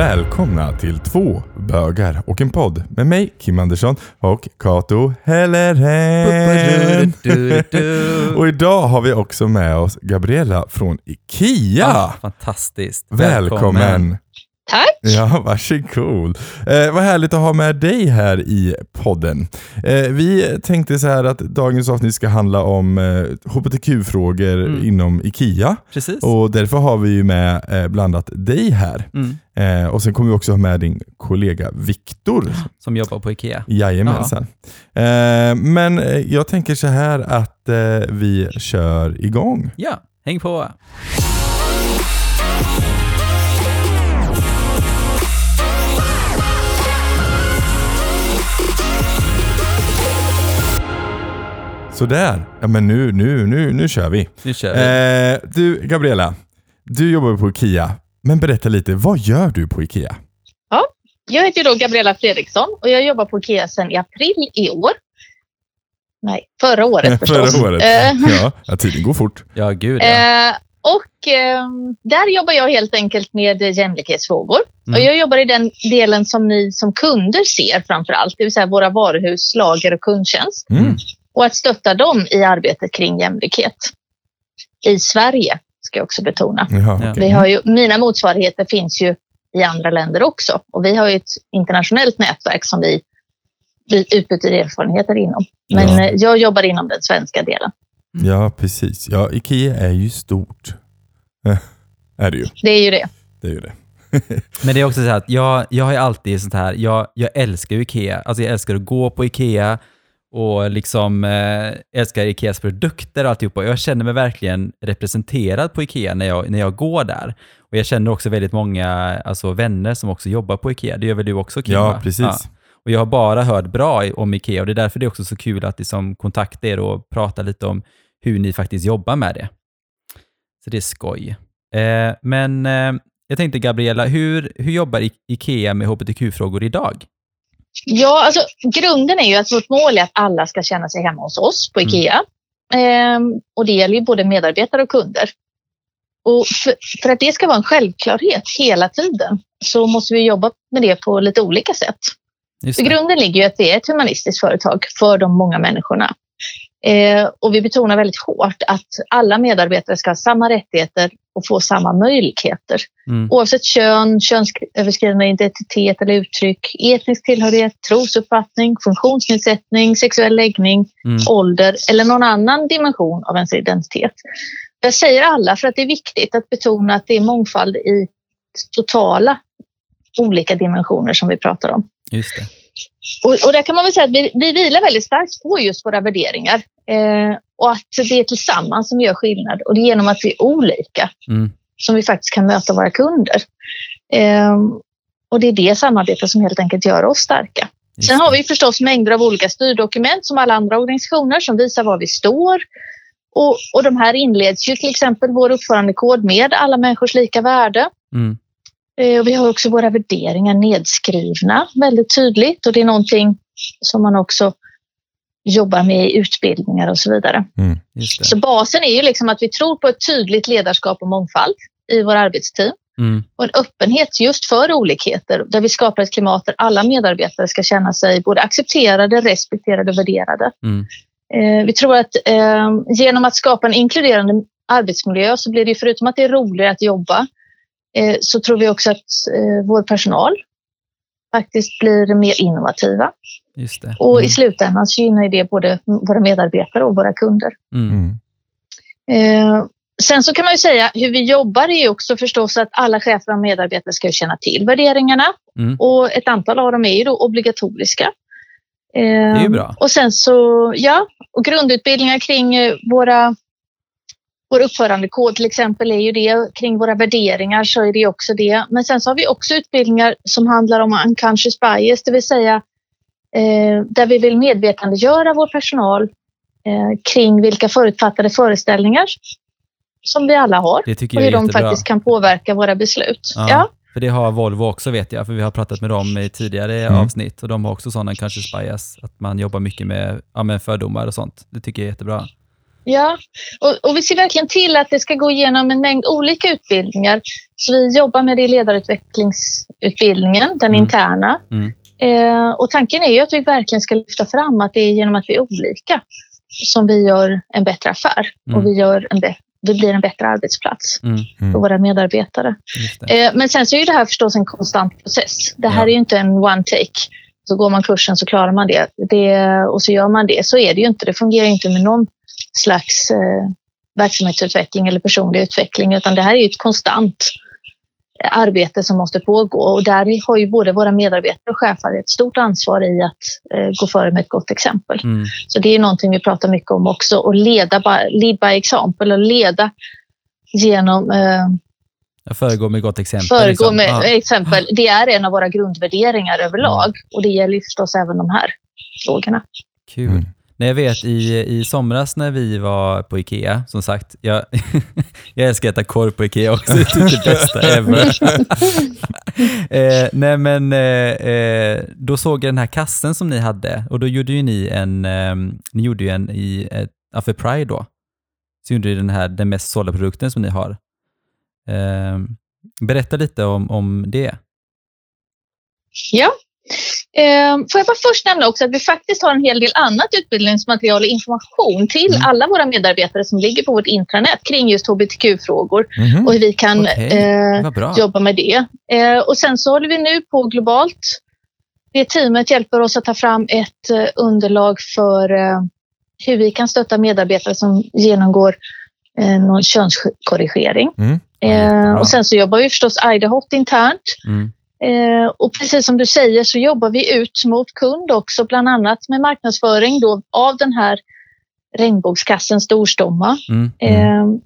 Välkomna till två bögar och en podd med mig Kim Andersson och Kato Helleren. och idag har vi också med oss Gabriella från IKEA. Ah, fantastiskt. Välkommen. Tack. Ja, varsågod. Eh, vad härligt att ha med dig här i podden. Eh, vi tänkte så här att dagens avsnitt ska handla om eh, hbtq-frågor Mm. inom IKEA. Precis. Och därför har vi ju med eh, bland annat dig här. Mm. Eh, och sen kommer vi också ha med din kollega Viktor. Som jobbar på IKEA. Jajamensan. Eh, men eh, jag tänker så här att eh, vi kör igång. Ja, häng på. Sådär. Ja men nu, nu, nu, nu kör vi. Nu kör vi. Eh, du, Gabriella. Du jobbar på IKEA. Men berätta lite, vad gör du på IKEA? Jag heter då Gabriella Fredriksson och jag jobbar på IKEA sedan i april i år. Nej, förra året förstås. Förra året. Eh, Ja, ja, tiden går fort. Ja, gud ja. eh, och eh, där jobbar jag helt enkelt med jämlikhetsfrågor. Mm. Och jag jobbar i den delen som ni som kunder ser framför allt, det vill säga våra varuhus, lager och kundtjänst. Mm. Och att stötta dem i arbetet kring jämlikhet. I Sverige, ska jag också betona. Jaha, Ja. okej. Vi har ju, mina motsvarigheter finns ju i andra länder också. Och vi har ju ett internationellt nätverk som vi, vi utbyter erfarenheter inom. Men Ja. eh, jag jobbar inom den svenska delen. Ja, precis. Ja, IKEA är ju stort. Eh, är det ju. Det är ju det. Det är ju det. Men det är också så här att jag, jag har ju alltid sånt här, jag, jag älskar ju IKEA. Alltså jag älskar att gå på IKEA och liksom eh, älskar IKEAs produkter och alltihopa. Jag känner mig verkligen representerad på IKEA när jag, när jag går där. Och jag känner också väldigt många alltså, vänner som också jobbar på IKEA. Det gör väl du också Kim? Ja, precis. Och jag har bara hört bra om IKEA och det är därför det är också så kul att liksom kontakta er och prata lite om hur ni faktiskt jobbar med det. Så det är skoj. Eh, men eh, jag tänkte Gabriella, hur, hur jobbar IKEA med hbtq-frågor idag? Ja, alltså grunden är ju att vårt mål är att alla ska känna sig hemma hos oss på Mm. IKEA. Ehm, och det gäller ju både medarbetare och kunder. Och för, för att det ska vara en självklarhet hela tiden så måste vi jobba med det på lite olika sätt. Just grunden ligger ju att det är ett humanistiskt företag för de många människorna. Eh, och vi betonar väldigt hårt att alla medarbetare ska ha samma rättigheter och få samma möjligheter. Mm. Oavsett kön, könsöverskridande identitet eller uttryck, etnisk tillhörighet, trosuppfattning, funktionsnedsättning, sexuell läggning, Mm. ålder eller någon annan dimension av ens identitet. Jag säger alla för att det är viktigt att betona att det är mångfald i totala olika dimensioner som vi pratar om. Just det. Och, och där kan man väl säga att vi, vi vilar väldigt starkt på just våra värderingar. Eh, och att det är tillsammans som gör skillnad. Och det är genom att vi är olika Mm. som vi faktiskt kan möta våra kunder. Eh, och det är det samarbetet som helt enkelt gör oss starka. Sen har vi förstås mängder av olika styrdokument som alla andra organisationer som visar var vi står. Och, och de här inleds ju till exempel vår uppförandekod med alla människors lika värde. Mm. Eh, Och vi har också våra värderingar nedskrivna väldigt tydligt och det är någonting som man också jobbar med i utbildningar och så vidare. Just det. Så basen är ju liksom att vi tror på ett tydligt ledarskap och mångfald i våra arbetsteam Mm. och en öppenhet just för olikheter där vi skapar ett klimat där alla medarbetare ska känna sig både accepterade, respekterade och värderade. Mm. Eh, vi tror att eh, genom att skapa en inkluderande arbetsmiljö så blir det ju förutom att det är roligare att jobba eh, så tror vi också att eh, vår personal faktiskt blir mer innovativa. Just det. Och Mm. i slutändan så gynnar det både våra medarbetare och våra kunder. Mm. Mm. Eh, sen så kan man ju säga hur vi jobbar är också förstås att alla chefer och medarbetare ska känna till värderingarna Mm. och ett antal av dem är ju då obligatoriska. Eh, Det är ju bra. Och sen så, ja, och grundutbildningar kring eh, våra vår uppförandekod till exempel är ju det. Kring våra värderingar så är det också det. Men sen så har vi också utbildningar som handlar om unconscious bias, det vill säga eh, där vi vill medvetandegöra vår personal eh, kring vilka förutfattade föreställningar som vi alla har och hur de jättebra. faktiskt kan påverka våra beslut. Ja, Ja. För det har Volvo också vet jag, för vi har pratat med dem i tidigare Mm. avsnitt och de har också sådana unconscious bias, att man jobbar mycket med, ja, med fördomar och sånt. Det tycker jag är jättebra. Ja, och, och vi ser verkligen till att det ska gå igenom en mängd olika utbildningar Så vi jobbar med det i ledarutvecklingsutbildningen, den Mm. interna. Mm. Eh, och tanken är ju att vi verkligen ska lyfta fram att det är genom att vi är olika som vi gör en bättre affär Mm. och vi, gör en det blir en bättre arbetsplats Mm, för våra medarbetare. Eh, men sen så är ju det här förstås en konstant process. Det här Ja. är ju inte en one take. Så går man kursen så klarar man det. det och så gör man det. Så är det ju inte. Det fungerar inte med någon slags eh, verksamhetsutveckling eller personlig utveckling utan det här är ju ett konstant arbete som måste pågå och där har ju både våra medarbetare och chefer ett stort ansvar i att eh, gå före med ett gott exempel. Mm, Så det är någonting vi pratar mycket om också och leda by, lead by example och leda genom eh, jag föregår med gott exempel. Föregå liksom. med Ja. exempel. Det är en av våra grundvärderingar överlag och det gäller förstås även de här frågorna. Kul. Mm. Nej, jag vet i, i somras när vi var på Ikea, som sagt, jag, jag älskar att äta korv på Ikea också, det är typ det bästa ever. eh, nej men, eh, eh, då såg jag den här kassen som ni hade och då gjorde ju ni en, eh, ni gjorde ju en i, ja, för Pride då, så gjorde ni den här, den mest sålda produkten som ni har. Eh, berätta lite om, om det. Ja. Eh, får jag bara först nämna också att vi faktiskt har en hel del annat utbildningsmaterial och information till Mm. alla våra medarbetare som ligger på vårt intranät kring just hbtq-frågor Mhm. och hur vi kan Okej, eh, jobba med det. Eh, och sen så håller vi nu på globalt. Det teamet hjälper oss att ta fram ett eh, underlag för eh, hur vi kan stötta medarbetare som genomgår eh, någon könskorrigering. Mm. Eh, och sen så jobbar vi förstås IDHOT internt. Mm. Eh, och precis som du säger så jobbar vi ut mot kund också, bland annat med marknadsföring då, av den här regnbågskassen Storstomma. Mm. Eh,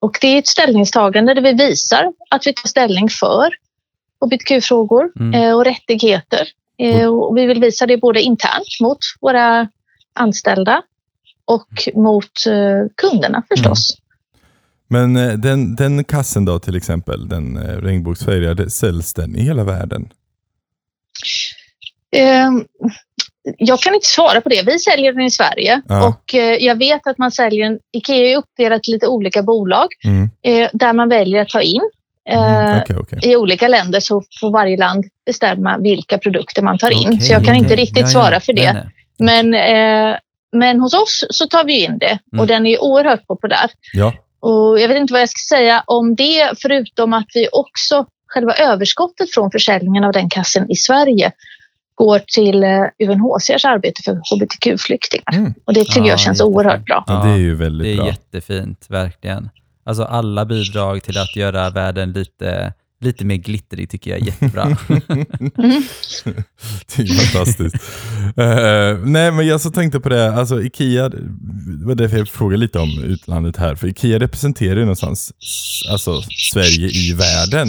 och det är ett ställningstagande där vi visar att vi tar ställning för hbtq-frågor Mm. eh, och rättigheter. Eh, och vi vill visa det både internt mot våra anställda och mot eh, kunderna förstås. Men eh, den, den kassen då till exempel, den eh, regnbågsfärgade, säljs den i hela världen? Eh, jag kan inte svara på det. Vi säljer den i Sverige Ja. och eh, jag vet att man säljer den. Ikea är uppdelat i lite olika bolag Mm. eh, där man väljer att ta in. Eh, Mm. Okej, okej. I olika länder så får varje land bestämma vilka produkter man tar in. Så jag kan inte riktigt Ja, svara för det. Nej, nej. Men, men hos oss så tar vi in det och Mm. den är oerhört populär. Ja. Och jag vet inte vad jag ska säga om det förutom att vi också, själva överskottet från försäljningen av den kassen i Sverige går till eh, UNHCRs arbete för hbtq-flyktingar. Mm. Och det tycker Ja, jag känns jättefint. oerhört bra. Ja, det är ju väldigt Det är bra. jättefint, verkligen. Alltså alla bidrag till att göra världen lite, lite mer glittrig tycker jag är jättebra. Det är fantastiskt. Eh, nej, men jag så tänkte på det, alltså Ikea, det var därför jag frågade lite om utlandet här, för Ikea representerar ju någonstans alltså, Sverige i världen.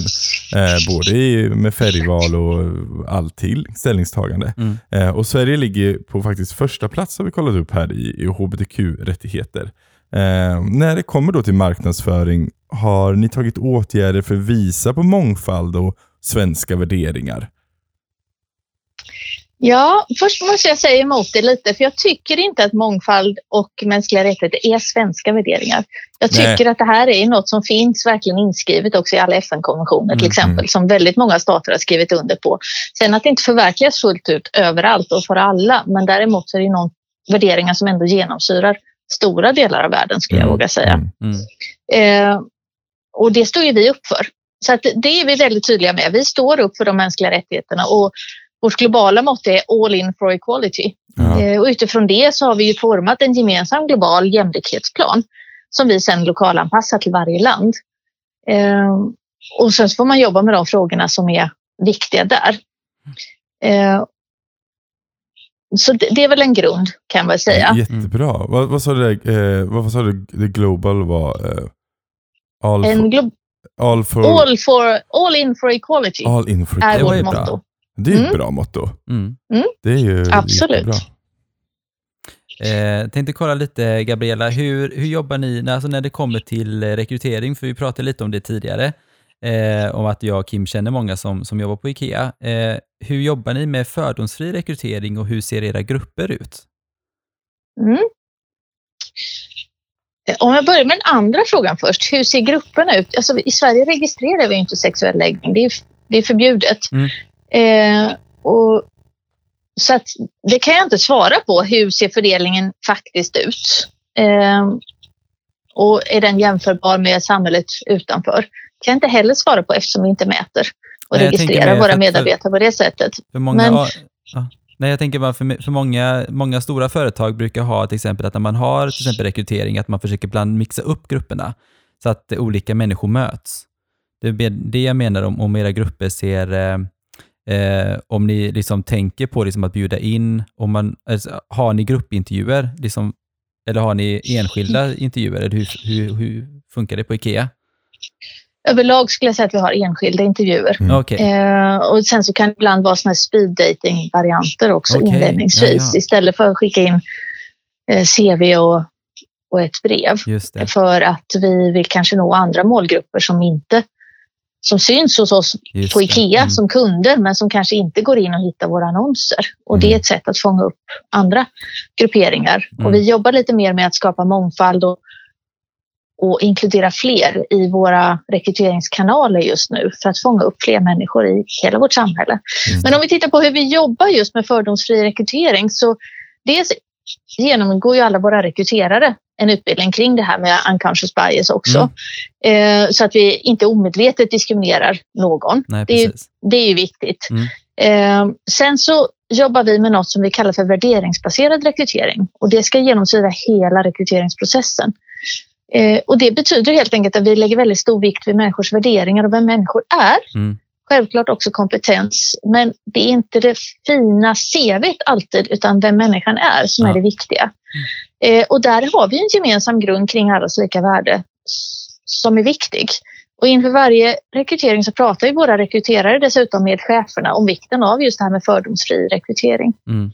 Eh, både i, med färgval och allting, ställningstagande. Mm. Eh, och Sverige ligger på faktiskt första plats har vi kollat upp här i, i hbtq-rättigheter. När det kommer då till marknadsföring, har ni tagit åtgärder för att visa på mångfald och svenska värderingar? Ja, först måste jag säga emot det lite, för jag tycker inte att mångfald och mänskliga rättigheter är svenska värderingar. Jag Nej. tycker att det här är något som finns verkligen inskrivet också i alla FN-konventioner till Mm, exempel, som väldigt många stater har skrivit under på. Sen att det inte förverkligas fullt ut överallt och för alla, men däremot så är det någon värderingar som ändå genomsyrar stora delar av världen skulle jag Mm, våga säga. mm. Mm. Eh, och det står ju vi upp för. Så att det är vi väldigt tydliga med. Vi står upp för de mänskliga rättigheterna och vårt globala mått är all in for equality. Ja. Eh, och utifrån det så har vi ju format en gemensam global jämlikhetsplan som vi sedan lokalanpassar till varje land. Eh, och sen så får man jobba med de frågorna som är viktiga där. Eh, så det, det är väl en grund kan väl säga. Jättebra. Vad, vad sa du, eh, vad, vad sa du the global var? Eh, all, En for, all, for, all, for, all in for equality all in for är vårt bra. motto. Det är ett Mm. bra motto. Mm. Det är ju Absolut. jättebra. Eh, tänkte kolla lite, Gabriella, hur, hur jobbar ni när, alltså när det kommer till rekrytering? För vi pratade lite om det tidigare, eh, om att jag och Kim känner många som, som jobbar på IKEA. Eh, hur jobbar ni med fördomsfri rekrytering och hur ser era grupper ut? Mm. Om jag börjar med den andra frågan först. Hur ser grupperna ut? Alltså, I Sverige registrerar vi inte sexuell läggning. Det är, det är förbjudet. Mm. Eh, och, så att, det kan jag inte svara på. Hur ser fördelningen faktiskt ut? Eh, och är den jämförbar med samhället utanför? kan jag inte heller svara på eftersom vi inte mäter och Nej, registrerar våra medarbetare på det sättet. För många, Men- ja. Nej, jag tänker bara för, för många, många stora företag brukar ha till exempel att när man har till exempel rekrytering, att man försöker ibland mixa upp grupperna så att olika människor möts. Det är det jag menar om, om era grupper ser, eh, eh, om ni liksom tänker på liksom att bjuda in, om man, alltså, har ni gruppintervjuer, liksom, eller har ni enskilda intervjuer, eller hur, hur, hur funkar det på IKEA? Överlag skulle jag säga att vi har enskilda intervjuer. Mm. Okej, Eh, och sen så kan det ibland vara såna här speed dating varianter också Okej, inledningsvis. ja, ja. Istället för att skicka in eh, CV och, och ett brev. För att vi vill kanske nå andra målgrupper som inte som syns hos oss Just på. IKEA Mm. som kunder men som kanske inte går in och hittar våra annonser. Och det är Mm. ett sätt att fånga upp andra grupperingar. Mm. Och vi jobbar lite mer med att skapa mångfald och, och inkludera fler i våra rekryteringskanaler just nu för att fånga upp fler människor i hela vårt samhälle. Mm. Men om vi tittar på hur vi jobbar just med fördomsfri rekrytering så dels genomgår ju alla våra rekryterare en utbildning kring det här med unconscious bias också. Eh, så att vi inte omedvetet diskriminerar någon. Nej, det är ju-. Det är ju viktigt. Mm. Eh, sen så jobbar vi med något som vi kallar för värderingsbaserad rekrytering och det ska genomsyra hela rekryteringsprocessen. Eh, och det betyder helt enkelt att vi lägger väldigt stor vikt vid människors värderingar och vem människor är. Mm. Självklart också kompetens, men det är inte det fina CVt alltid utan vem människan är som Ja. är det viktiga. Eh, och där har vi en gemensam grund kring allas lika värde som är viktig. Och inför varje rekrytering så pratar ju våra rekryterare dessutom med cheferna om vikten av just det här med fördomsfri rekrytering. Mm.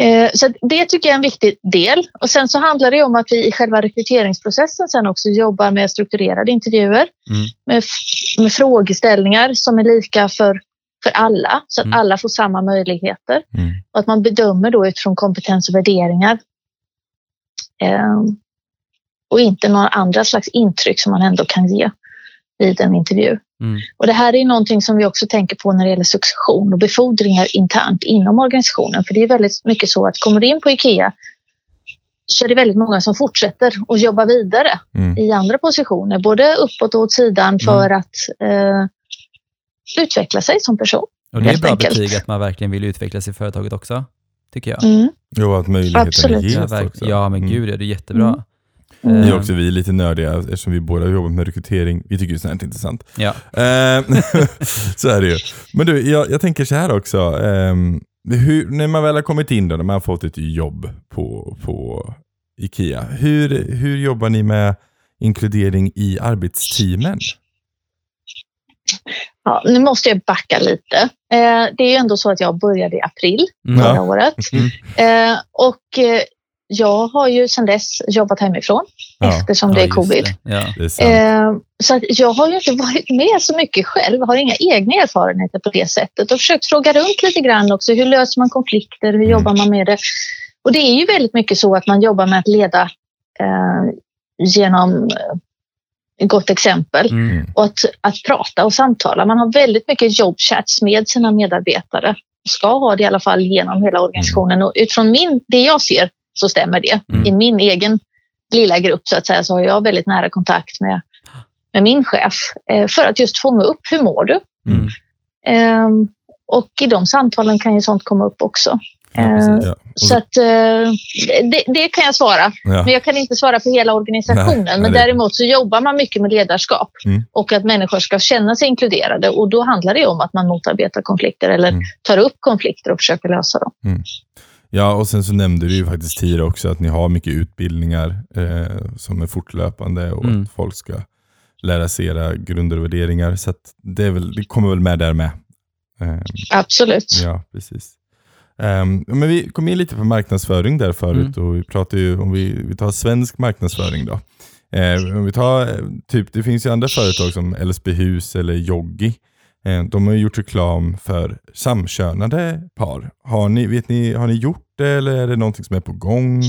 Eh, Så det tycker jag är en viktig del. Och sen så handlar det om att vi i själva rekryteringsprocessen sen också jobbar med strukturerade intervjuer. Mm. Med, med frågeställningar som är lika för, för alla så att Mm. alla får samma möjligheter. Mm. Och att man bedömer då utifrån kompetens och värderingar. Eh, och inte några andra slags intryck som man ändå kan ge vid en intervju. Mm. Och det här är någonting som vi också tänker på när det gäller succession och befordringar internt inom organisationen. För det är väldigt mycket så att kommer du in på IKEA så är det väldigt många som fortsätter att jobba vidare Mm. i andra positioner, både uppåt och åt sidan för att eh, utveckla sig som person. Och det är bra enkelt. betyg att man verkligen vill utvecklas i företaget också, tycker jag. Mm. Jo, att möjligheten Absolut. ges också. ja men Mm. gud, det är jättebra. Mm. Vi är också vi är lite nördiga eftersom vi båda jobbar med rekrytering. Vi tycker ju sånt här är intressant. Ja. Eh, så är det ju. Men du, jag, jag tänker så här också. ehm, hur, när man väl har kommit in då, när man har fått ett jobb på, på IKEA. Hur, hur jobbar ni med inkludering i arbetsteamen? Ja, nu måste jag backa lite. Eh, det är ju ändå så att jag började i april Mm. förra året. Mm. Eh, och eh, jag har ju sedan dess jobbat hemifrån Ja, eftersom det Ja, är covid. det. Ja. Det är. Eh, så att jag har ju inte varit med så mycket själv, har inga egna erfarenheter på det sättet och försökt fråga runt lite grann också. Hur löser man konflikter? Hur Mm. jobbar man med det? Och det är ju väldigt mycket så att man jobbar med att leda eh, genom eh, gott exempel Mm. och att, att prata och samtala. Man har väldigt mycket jobbchats med sina medarbetare. Ska ha det i alla fall genom hela organisationen och utifrån min, det jag ser så stämmer det. Mm. I min egen lilla grupp så att säga så har jag väldigt nära kontakt med, med min chef eh, för att just fånga upp hur mår du? Mm. Ehm, och i de samtalen kan ju sånt komma upp också. Ja, Ehm. Ja. Så att, eh, det, det kan jag svara. ja. Men jag kan inte svara för hela organisationen. Nej, men nej, däremot så jobbar man mycket med ledarskap Mm. och att människor ska känna sig inkluderade. Och då handlar det om att man motarbetar konflikter eller Mm. tar upp konflikter och försöker lösa dem. Ja, och sen så nämnde du ju faktiskt tidigare också att ni har mycket utbildningar eh, som är fortlöpande och Mm. att folk ska lära sig era grunder och värderingar. Så att det, är väl, det kommer väl med där med. Eh, Absolut. ja, precis. Ehm, men vi kom in lite på marknadsföring där förut och vi pratade ju om vi, vi tar svensk marknadsföring då. Eh, om vi tar, eh, typ, det finns ju andra företag som LSB Hus eller Joggi. Eh, de har ju gjort reklam för samkönade par. Har ni, vet ni, har ni gjort det eller är det någonting som är på gång?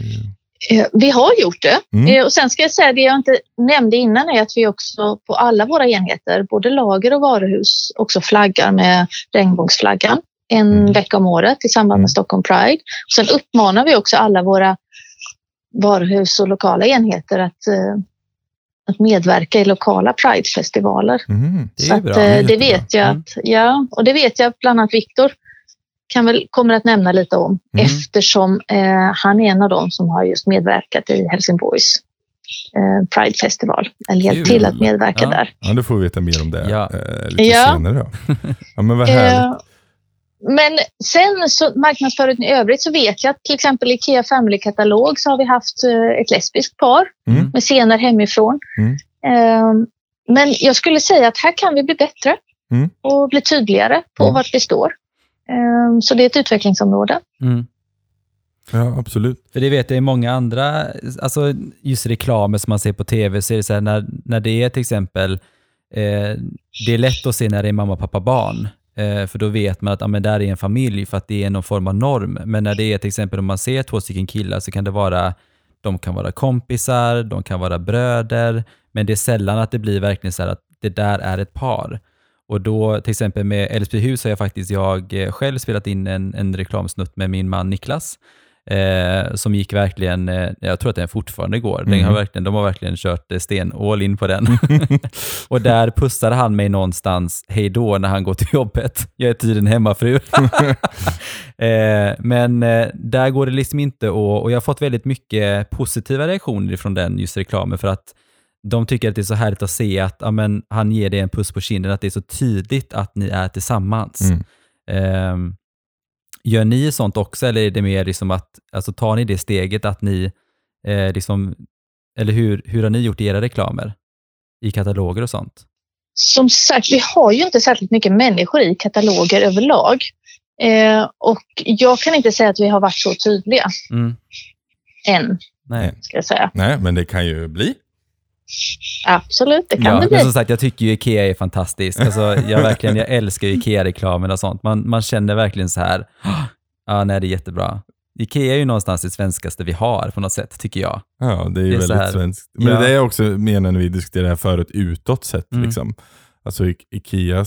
Mm. Eh, Vi har gjort det. Mm. Eh, Och sen ska jag säga det jag inte nämnde innan är att vi också på alla våra enheter, både lager och varuhus, också flaggar med regnbågsflaggan en Mm. vecka om året i samband Mm. med Stockholm Pride. Och sen uppmanar vi också alla våra varuhus och lokala enheter att, eh, att medverka i lokala Pride-festivaler. Det är Så att, eh, det jättebra. vet jag Mm. att, ja, och det vet jag bland annat Viktor kan väl, kommer att nämna lite om Mm. eftersom eh, han är en av dem som har just medverkat i Helsingborgs eh, Pride Festival. Eller hjälpt till att medverka Ja. där. Ja, då får vi veta mer om det Ja. eh, lite Ja. senare. Då. Ja, men vad härligt. Men sen så marknadsföringen i övrigt så vet jag att till exempel i Ikea Family-katalog så har vi haft eh, ett lesbiskt par Mm. med scener hemifrån. Mm. Eh, men jag skulle säga att här kan vi bli bättre Mm. och bli tydligare på Mm. vart vi står. Eh, så det är ett utvecklingsområde. Mm. Ja, absolut. För det vet jag i många andra, alltså just reklamer som man ser på tv, så är det så här när, när det är till exempel, eh, det är lätt att se när det är mamma, pappa, barn. Eh, för då vet man att ja, men där är en familj för att det är någon form av norm. Men när det är till exempel om man ser två stycken killar så kan det vara, de kan vara kompisar, de kan vara bröder, men det är sällan att det blir verkligen så här att det där är ett par. Och då till exempel med Älvsbyhus har jag faktiskt jag eh, själv spelat in en, en reklamsnutt med min man Niklas. Eh, som gick verkligen, eh, jag tror att den fortfarande går. Den har Mhm. verkligen, de har verkligen kört eh, sten all in på den. och där pussade han mig någonstans hej då när han går till jobbet. Jag är tydligen hemmafru. eh, men eh, där går det liksom inte att, och jag har fått väldigt mycket positiva reaktioner från den just reklamen för att de tycker att det är så härligt att se att ja, men, han ger dig en puss på kinden, att det är så tydligt att ni är tillsammans. Mm. Gör ni sånt också eller är det mer liksom att, alltså tar ni det steget att ni, eh, liksom, eller hur, hur har ni gjort i era reklamer? I kataloger och sånt? Som sagt, vi har ju inte särskilt mycket människor i kataloger överlag. Eh, och jag kan inte säga att vi har varit så tydliga Mm. än, Nej. ska jag säga. Nej, men det kan ju bli. Absolut, det kan Ja, det men bli. som sagt, jag tycker ju Ikea är fantastiskt. Alltså, jag, verkligen, jag älskar Ikea-reklamen och sånt. Man, man känner verkligen så här, ja, nej, det är jättebra. Ikea är ju någonstans det svenskaste vi har på något sätt, tycker jag. Ja, det är ju Det är väldigt här- svenskt. Men Ja. det är jag också menar när vi diskuterade det här förut, utåt sett. Mm. Liksom. Alltså Ikea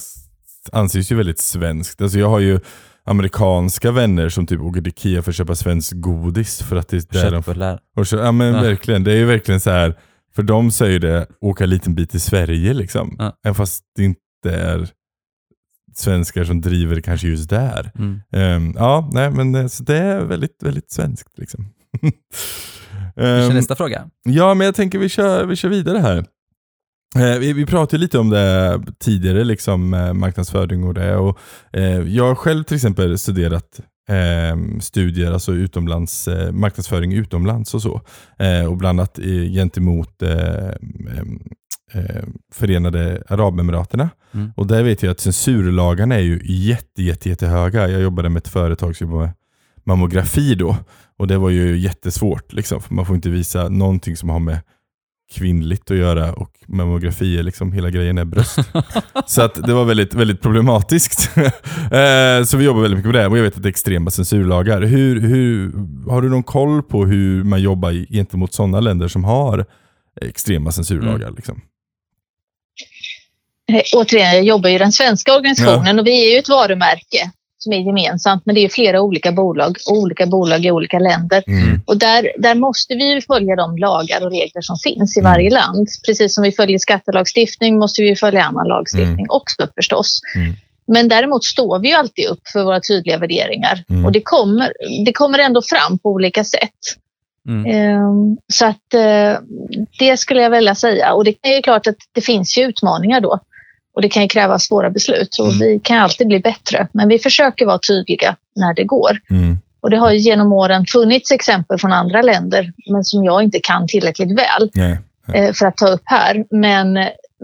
anses ju väldigt svenskt. Alltså jag har ju amerikanska vänner som typ åker till Ikea för att köpa svensk godis för att det är där de Köttbullar. och så, Ja men Ja. verkligen, det är ju verkligen så här. För är ju det åka en liten bit i Sverige liksom. Ja. Även fast det inte är svenskar som driver kanske just där. Mm. Ehm, ja, nej men eh, så det är väldigt, väldigt svenskt liksom. Vi kör Ehm, nästa fråga. Ja, men jag tänker vi kör, vi kör vidare här. Eh, vi, vi pratade lite om det tidigare, liksom eh, marknadsföring och det. Och, eh, jag har själv till exempel studerat eh, studier, alltså utomlands, eh, marknadsföring utomlands och så. Eh, och bland annat i, gentemot eh, eh, Förenade Arabemiraterna. Mm. Och där vet jag att censurlagarna är ju jätte, jätte, jättehöga. Jag jobbade med ett företag som jobbade med mammografi då. Och det var ju jättesvårt, liksom, man får inte visa någonting som har med kvinnligt att göra och mammografi är liksom, hela grejen är bröst. så att det var väldigt, väldigt problematiskt. Eh, så vi jobbar väldigt mycket med det och jag vet att det är extrema censurlagar. Hur, hur, har du någon koll på hur man jobbar gentemot sådana länder som har extrema censurlagar? Liksom? Eh, Återigen, jag jobbar i den svenska organisationen och vi är ju ett varumärke som är gemensamt, men det är flera olika bolag och olika bolag i olika länder. Mm. Och där, där måste vi ju följa de lagar och regler som finns i Mm. varje land. Precis som vi följer skattelagstiftning måste vi följa annan lagstiftning också förstås. Mm. Men däremot står vi ju alltid upp för våra tydliga värderingar Mm. och det kommer, det kommer ändå fram på olika sätt. Mm. Ehm, Så att eh, det skulle jag vilja säga. Och det är klart att det finns ju utmaningar då. Och det kan ju kräva svåra beslut och Mm. vi kan alltid bli bättre. Men vi försöker vara tydliga när det går. Mm. Och det har ju genom åren funnits exempel från andra länder, men som jag inte kan tillräckligt väl Nej. eh, för att ta upp här. Men,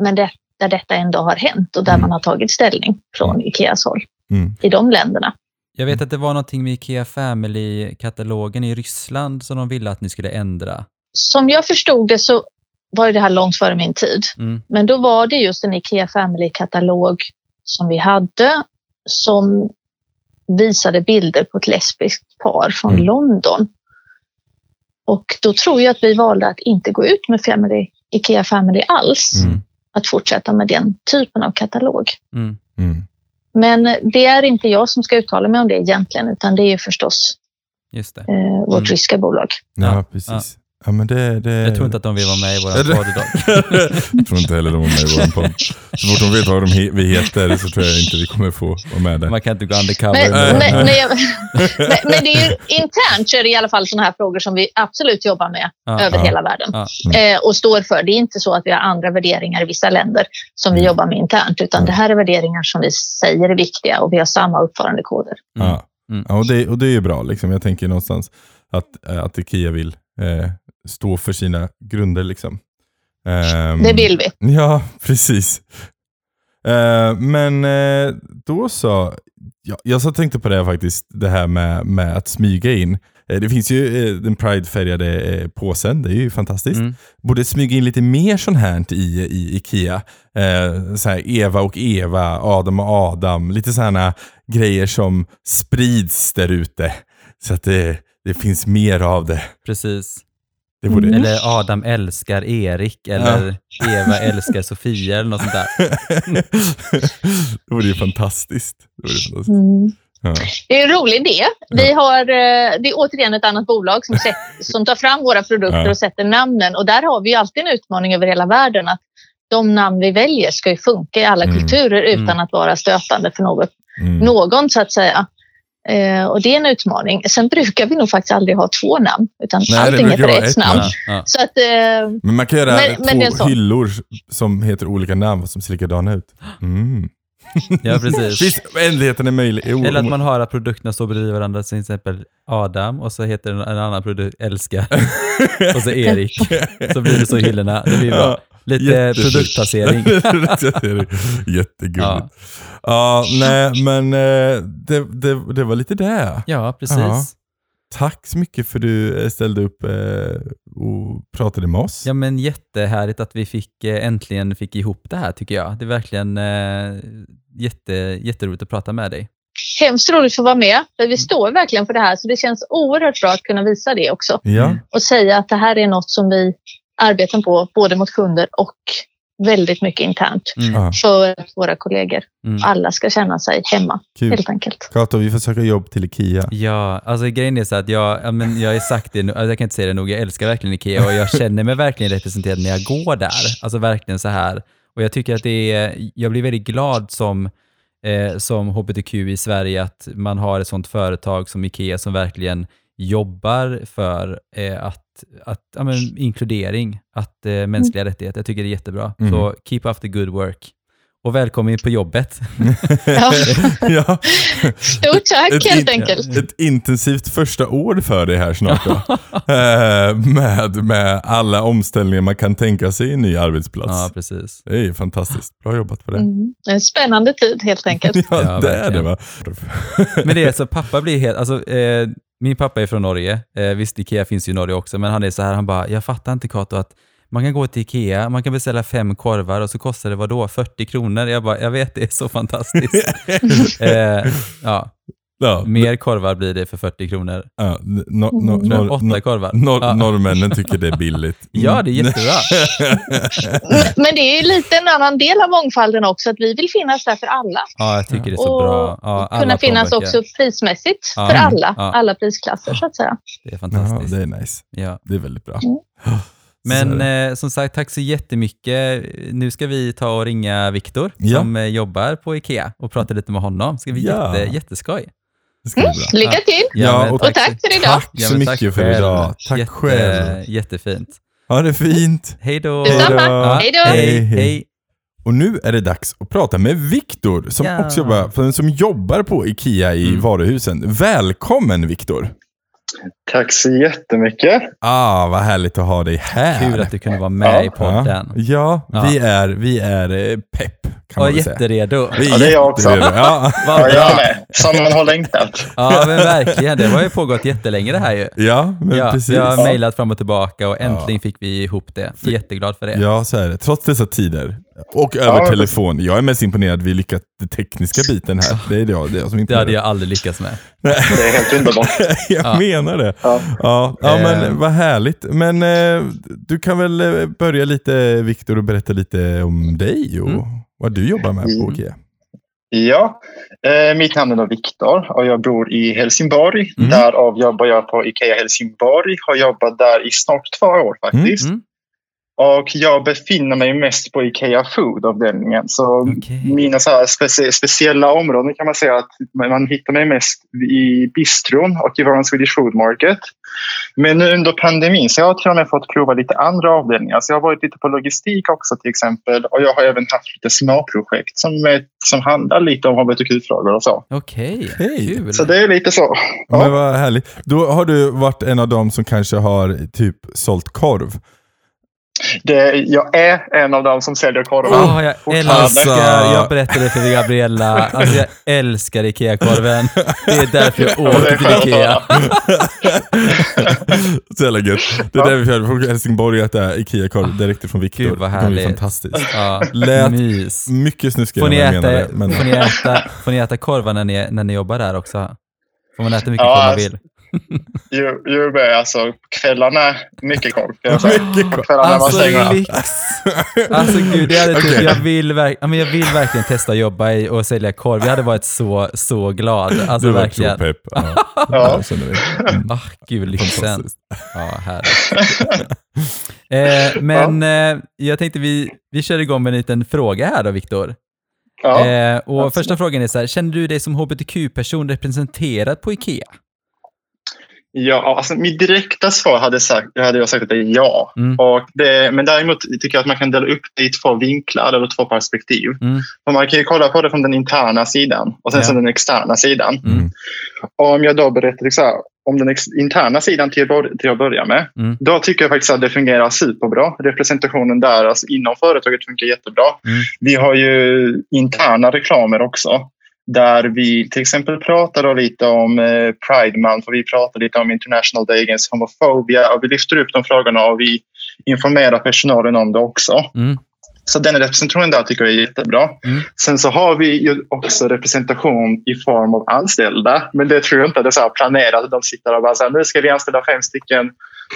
men det, där detta ändå har hänt och där Mm. man har tagit ställning från Ikeas håll Mm. i de länderna. Jag vet att det var någonting med Ikea Family-katalogen i Ryssland som de ville att ni skulle ändra. Som jag förstod det så var ju det här långt före min tid. Mm. Men då var det just en Ikea Family-katalog som vi hade som visade bilder på ett lesbiskt par från Mm. London. Och då tror jag att vi valde att inte gå ut med Family, IKEA Family alls. Mm. Att fortsätta med den typen av katalog. Mm. Mm. Men det är inte jag som ska uttala mig om det egentligen, utan det är förstås Just det. eh, vårt Mm. ryska bolag. Ja, Ja, precis. Ja, men det, det... Jag tror inte att de vill vara med i vår podd idag. jag tror inte heller de är med i vår podd. Så fort de vet vad de he- vi heter så tror jag inte vi kommer få vara med där. Man kan inte gå undercover. Men, men, men, jag, men, men det är ju, internt så är det i alla fall sådana här frågor som vi absolut jobbar med Ja. över Ja. hela världen Ja. eh, och står för. Det är inte så att vi har andra värderingar i vissa länder som vi Mm. jobbar med internt, utan Mm. det här är värderingar som vi säger är viktiga och vi har samma uppförandekoder. Mm. Ja. Mm. Ja, och, det, och det är ju bra. Liksom. Jag tänker någonstans att, eh, att Ikea vill eh, stå för sina grunder. Liksom. Ehm, Det vill vi. Ja, precis. Eh, men eh, då så. Ja, jag så tänkte på det faktiskt, det här med, med att smyga in. Eh, det finns ju eh, den Pride-färgade påsen, det är ju fantastiskt. Mm. Borde smyga in lite mer sånt här i, i Ikea. Eh, så här Eva och Eva, Adam och Adam. Lite sådana grejer som sprids där ute. Så att det, det finns mer av det. Precis. Det borde... Mm. Eller Adam älskar Erik eller Eva älskar Sofia eller något sånt där. det vore ju fantastiskt. Det vore fantastiskt. Mm. Ja. Det är en rolig idé. Vi har, eh, det är återigen ett annat bolag som, sett, som tar fram våra produkter Ja. och sätter namnen. Och där har vi alltid en utmaning över hela världen att de namn vi väljer ska ju funka i alla Mm. kulturer utan Mm. att vara stötande för något, Mm. någon så att säga. Eh, och det är en utmaning. Sen brukar vi nog faktiskt aldrig ha två namn, utan Nej, allting heter ett ett namn. Ja, ja. Så att, eh, Men man kan göra Men- men två så. hyllor som heter olika namn som ser likadana ut. Mm. ja, precis. Finns, ändligheten är möjlig. Jo, Eller att man har att produkterna står bredvid varandra, till exempel Adam och så heter en, annan produkt Älska och så Erik. Så blir det så i hyllorna. Det blir bra. Lite produktplacering. Produktplacering. Jättegulligt. Ja. Ja. nej, men eh, det, det, det var lite det. Ja, precis. Ja. Tack så mycket för att du eh, ställde upp eh, och pratade med oss. Ja, men jättehärligt att vi fick, äntligen fick ihop det här tycker jag. Det är verkligen jätte, jätteroligt att prata med dig. hemskt roligt att få vara med. För vi står verkligen för det här, så det känns oerhört bra att kunna visa det också. Ja, och säga att det här är något som vi arbetar på både mot kunder och väldigt mycket internt Mm. För att våra kollegor Mm. alla ska känna sig hemma kul. helt enkelt. Kato, vi får söka jobb till Ikea. Ja, alltså grejen är så att jag, ja, men jag har sagt det nu, alltså jag kan inte säga det nog, jag älskar verkligen Ikea och jag känner mig verkligen representerad när jag går där. Alltså verkligen så här. Och jag tycker att det är, jag blir väldigt glad som, eh, som hbtq i Sverige att man har ett sånt företag som Ikea som verkligen jobbar för eh, att, att ja, men, inkludering, att eh, mänskliga rättigheter. Jag tycker det är jättebra. Mm. Så keep up the good work. Och välkommen på jobbet. Ja. ja. Stort tack Ett helt enkelt. Ett intensivt första år för dig här snart då. Eh, med, med alla omställningar man kan tänka sig i en ny arbetsplats. ja, precis. Det är ju fantastiskt. Bra jobbat på det. Mm. En spännande tid helt enkelt. Ja, Ja, det är det verkligen. va? Men det är så, pappa blir helt, alltså, eh, min pappa är från Norge, eh, visst Ikea finns ju i Norge också, men han är så här, han bara, jag fattar inte Kato att man kan gå till Ikea, man kan beställa fem korvar och så kostar det vad då 40 kronor? Jag bara, jag vet, det är så fantastiskt. eh, ja, ja, mer korvar blir det för 40 kronor. ja, no, no, Mm. nor, Åtta korvar. nor, ja. Norrmännen tycker det är billigt. ja, det är jättebra. Men- det är lite en annan del av mångfalden också, att vi vill finnas där för alla. Ja, jag tycker det är så Och bra. Ja, alla kunna finnas plånböcker. också prismässigt Ja. för alla, Ja. alla prisklasser så att säga. Det är Ja, fantastiskt. det är nice. Ja. Det är väldigt bra. Mm. Men eh, som sagt, tack så jättemycket. Nu ska vi ta och ringa Viktor Ja. som eh, jobbar på Ikea och prata lite med honom. Det ska bli Ja. jätte, jätteskoj. Bra. Lycka till! Ja, och Och tack för idag! Tack så mycket för idag. Tack Jätte, själv. Jättefint. Ha det fint. Hej då! Detsamma. Hej då. Hej, Hej. Och nu är det dags att prata med Viktor som Ja. också jobbar, som jobbar på Ikea i Mm. varuhusen. Välkommen Viktor! Tack så jättemycket. Ah, vad härligt att ha dig här. Kul att du kunde vara med Ja. i podden. Ja, Ja. vi är, vi är eh, pepp kan Och man väl säga. jätteredo. Vi Ja, det är jag också. Ja, Ja, jag med. Som man har längtat. Ja, men verkligen. Det har ju pågått jättelänge det här ju. ja men Ja, precis. jag har mejlat fram och tillbaka och äntligen Ja. fick vi ihop det. Jätteglad för det. Ja, så är det. Trots dessa tider. Och över men telefon. Jag är mest imponerad att vi lyckats den tekniska biten här. Det är det jag, det är jag som är Det hade jag aldrig lyckats med. Det är helt underbart. jag Ja. menar det. Ja. Ja, ja Eh. men vad härligt. Men eh, du kan väl eh, börja lite, Viktor, och berätta lite om dig och Mm. Vad du jobbar med på Mm. IKEA. Ja, eh, mitt namn är då Viktor och jag bor i Helsingborg. Mm. Därav jobbar jag på IKEA Helsingborg. Har jobbat där i snart två år faktiskt. Mm. Och jag befinner mig mest på IKEA Food-avdelningen. Så Okej. mina så specie- speciella områden kan man säga att man hittar mig mest i bistron och i vår Swedish Food Market. Men nu under pandemin så jag har till och med fått prova lite andra avdelningar. Så jag har varit lite på logistik också till exempel. Och jag har även haft lite småprojekt som, är, som handlar lite om hbtq-frågor och så. Okej, Hej. kul. Så det är lite så. Ja. Men vad härligt. Då har du varit en av dem som kanske har typ sålt korv. Det, jag är en av dem som säljer korv. Ja, jag älskar, Alltså. jag berättade för Gabriella, alltså jag älskar IKEA-korven. Det är därför jag åker är till IKEA. Så jävla gött. Det är Ja. där vi körde från Helsingborg att det är IKEA-korv direkt från Viktor. Gud, vad Det är härligt. fantastiskt. Ja, Lät mys. Mycket snuskigare än vad jag äta, menade. Men... får, ni äta, får ni äta korvar när ni, när ni jobbar där också? Får man äta mycket Ja, korv man vill? Det är alltså kvällarna, mycket säga. Mycket stänger Alltså lyx! Alltså gud, jag, hade typ, jag, vill verk, ja, jag vill verkligen testa att jobba i och sälja korv. Jag hade varit så, så glad. Alltså du var så verkligen. pepp. Ja. Ja. Mm. Ah, gud, lyxen. Ja, härligt. eh, men eh, jag tänkte vi, vi kör igång med en liten fråga här då, Viktor. Ja. Eh, och absolut. första frågan är så här, känner du dig som hbtq-person representerad på IKEA? Ja, alltså mitt direkta svar hade, sagt, hade jag sagt att det är ja. Mm. Och det, men däremot tycker jag att man kan dela upp det i två vinklar eller två perspektiv. Mm. För man kan ju kolla på det från den interna sidan och sen Ja. så den externa sidan. Mm. Och om jag då berättar liksom, om den interna sidan till, till att börja med. Mm. Då tycker jag faktiskt att det fungerar superbra. Representationen där alltså inom företaget funkar jättebra. Mm. Vi har ju interna reklamer också. Där vi till exempel pratar då lite om eh, Pride Month och vi pratar lite om International Day Against Homophobia. Och vi lyfter upp de frågorna och vi informerar personalen om det också. Mm. Så den representationen där tycker jag är jättebra. Mm. Sen så har vi ju också representation i form av anställda. Men det tror jag inte är så planerat. De sitter och bara så här, nu ska vi anställa fem stycken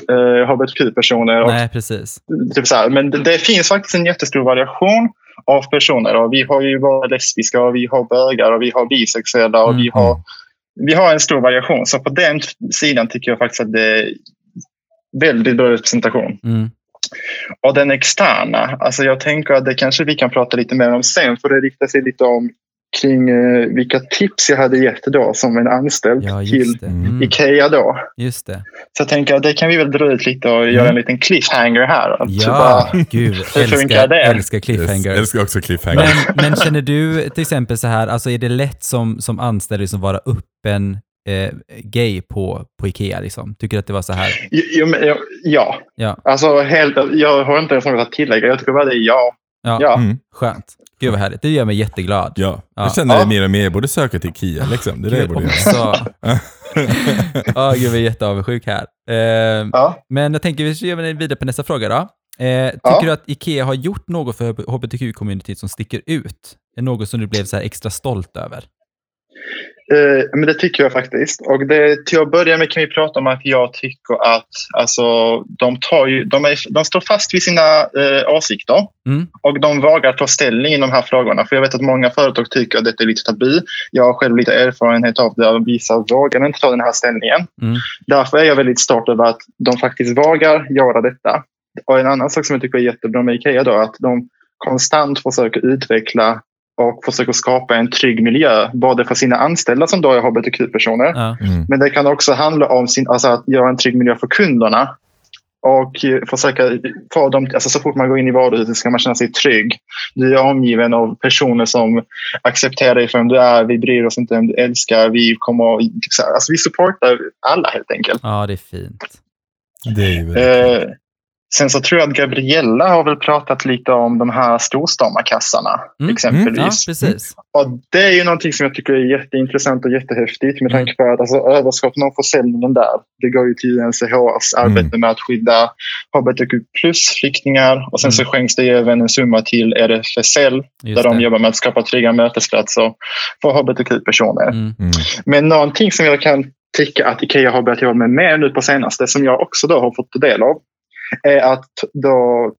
eh, hbtq-personer. Nej, precis. Typ så här. Men det, det finns faktiskt en jättestor variation av personer. Och vi har ju bara lesbiska, och vi har bögar och vi har bisexuella och Mm. vi, har, vi har en stor variation. Så på den sidan tycker jag faktiskt att det är väldigt bra representation. Mm. Och den externa, alltså jag tänker att det kanske vi kan prata lite mer om sen för det riktar sig lite om kring eh, vilka tips jag hade gett då som en anställd Ja, till. Mm. Ikea då. Just det. Så jag tänker att det kan vi väl dra ut lite och göra en liten cliffhanger här. Att Ja, bara- gud. funkar Älskar, det? älskar Yes. cliffhanger. Jag älskar också cliffhanger. Men, men känner du till exempel så här, alltså är det lätt som, som anställd liksom vara öppen eh, gay på, på Ikea liksom? Tycker du att det var så här? Jo, men, ja, ja, Ja, alltså helt, jag har inte ens något att tillägga. Jag tycker bara det är ja. ja, Ja. Mm. skönt. Gud vad härligt. Det gör mig jätteglad. Ja, Ja. jag känner det Ja. mer och mer. Jag borde söka till IKEA liksom. Det är det jag borde göra. Ja, gud, jag är jätteavundsjuk här. Eh, ja. men jag tänker vi gör vidare på nästa fråga då. Eh, tycker Ja. du att Ikea har gjort något för hbtq-communityt som sticker ut? Är något som du blev så här extra stolt över? Eh, men det tycker jag faktiskt. Och det, till att börja med kan vi prata om att jag tycker att alltså, de, tar ju, de, är, de står fast vid sina eh, åsikter Mm. och de vågar ta ställning i de här frågorna. För jag vet att många företag tycker att detta är lite tabu. Jag har själv lite erfarenhet av det och vissa vågar inte ta den här ställningen. Mm. Därför är jag väldigt stolt över att de faktiskt vågar göra detta. Och en annan sak som jag tycker är jättebra med Ikea då, är att de konstant försöker utveckla och försöker skapa en trygg miljö, både för sina anställda som då är hbtq-personer, Ja. Mm. men det kan också handla om sin, alltså att göra en trygg miljö för kunderna. Och eh, försöka få dem, alltså så fort man går in i varuhuset ska man känna sig trygg. Du är omgiven av personer som accepterar dig för vem du är. Vi bryr oss inte om du älskar. Vi kommer, alltså vi supportar alla helt enkelt. ja, det är fint. Det är ju väldigt Eh, Sen så tror jag att Gabriella har väl pratat lite om de här storstamarkassarna Mm, exempelvis. Ja, precis. Och det är ju någonting som jag tycker är jätteintressant och jättehäftigt med Mm. tanke på att alltså, överskotten av försäljningen där, det går ju till Mm. arbete med att skydda hbtq plus-flyktingar och sen så Mm. skänks det även en summa till RFSL Just där de det. jobbar med att skapa trygga mötesplatser för hbtq-personer. Mm. Mm. Men någonting som jag kan tycka att Ikea har börjat jobba med mer nu på senaste, som jag också då har fått del av, är att då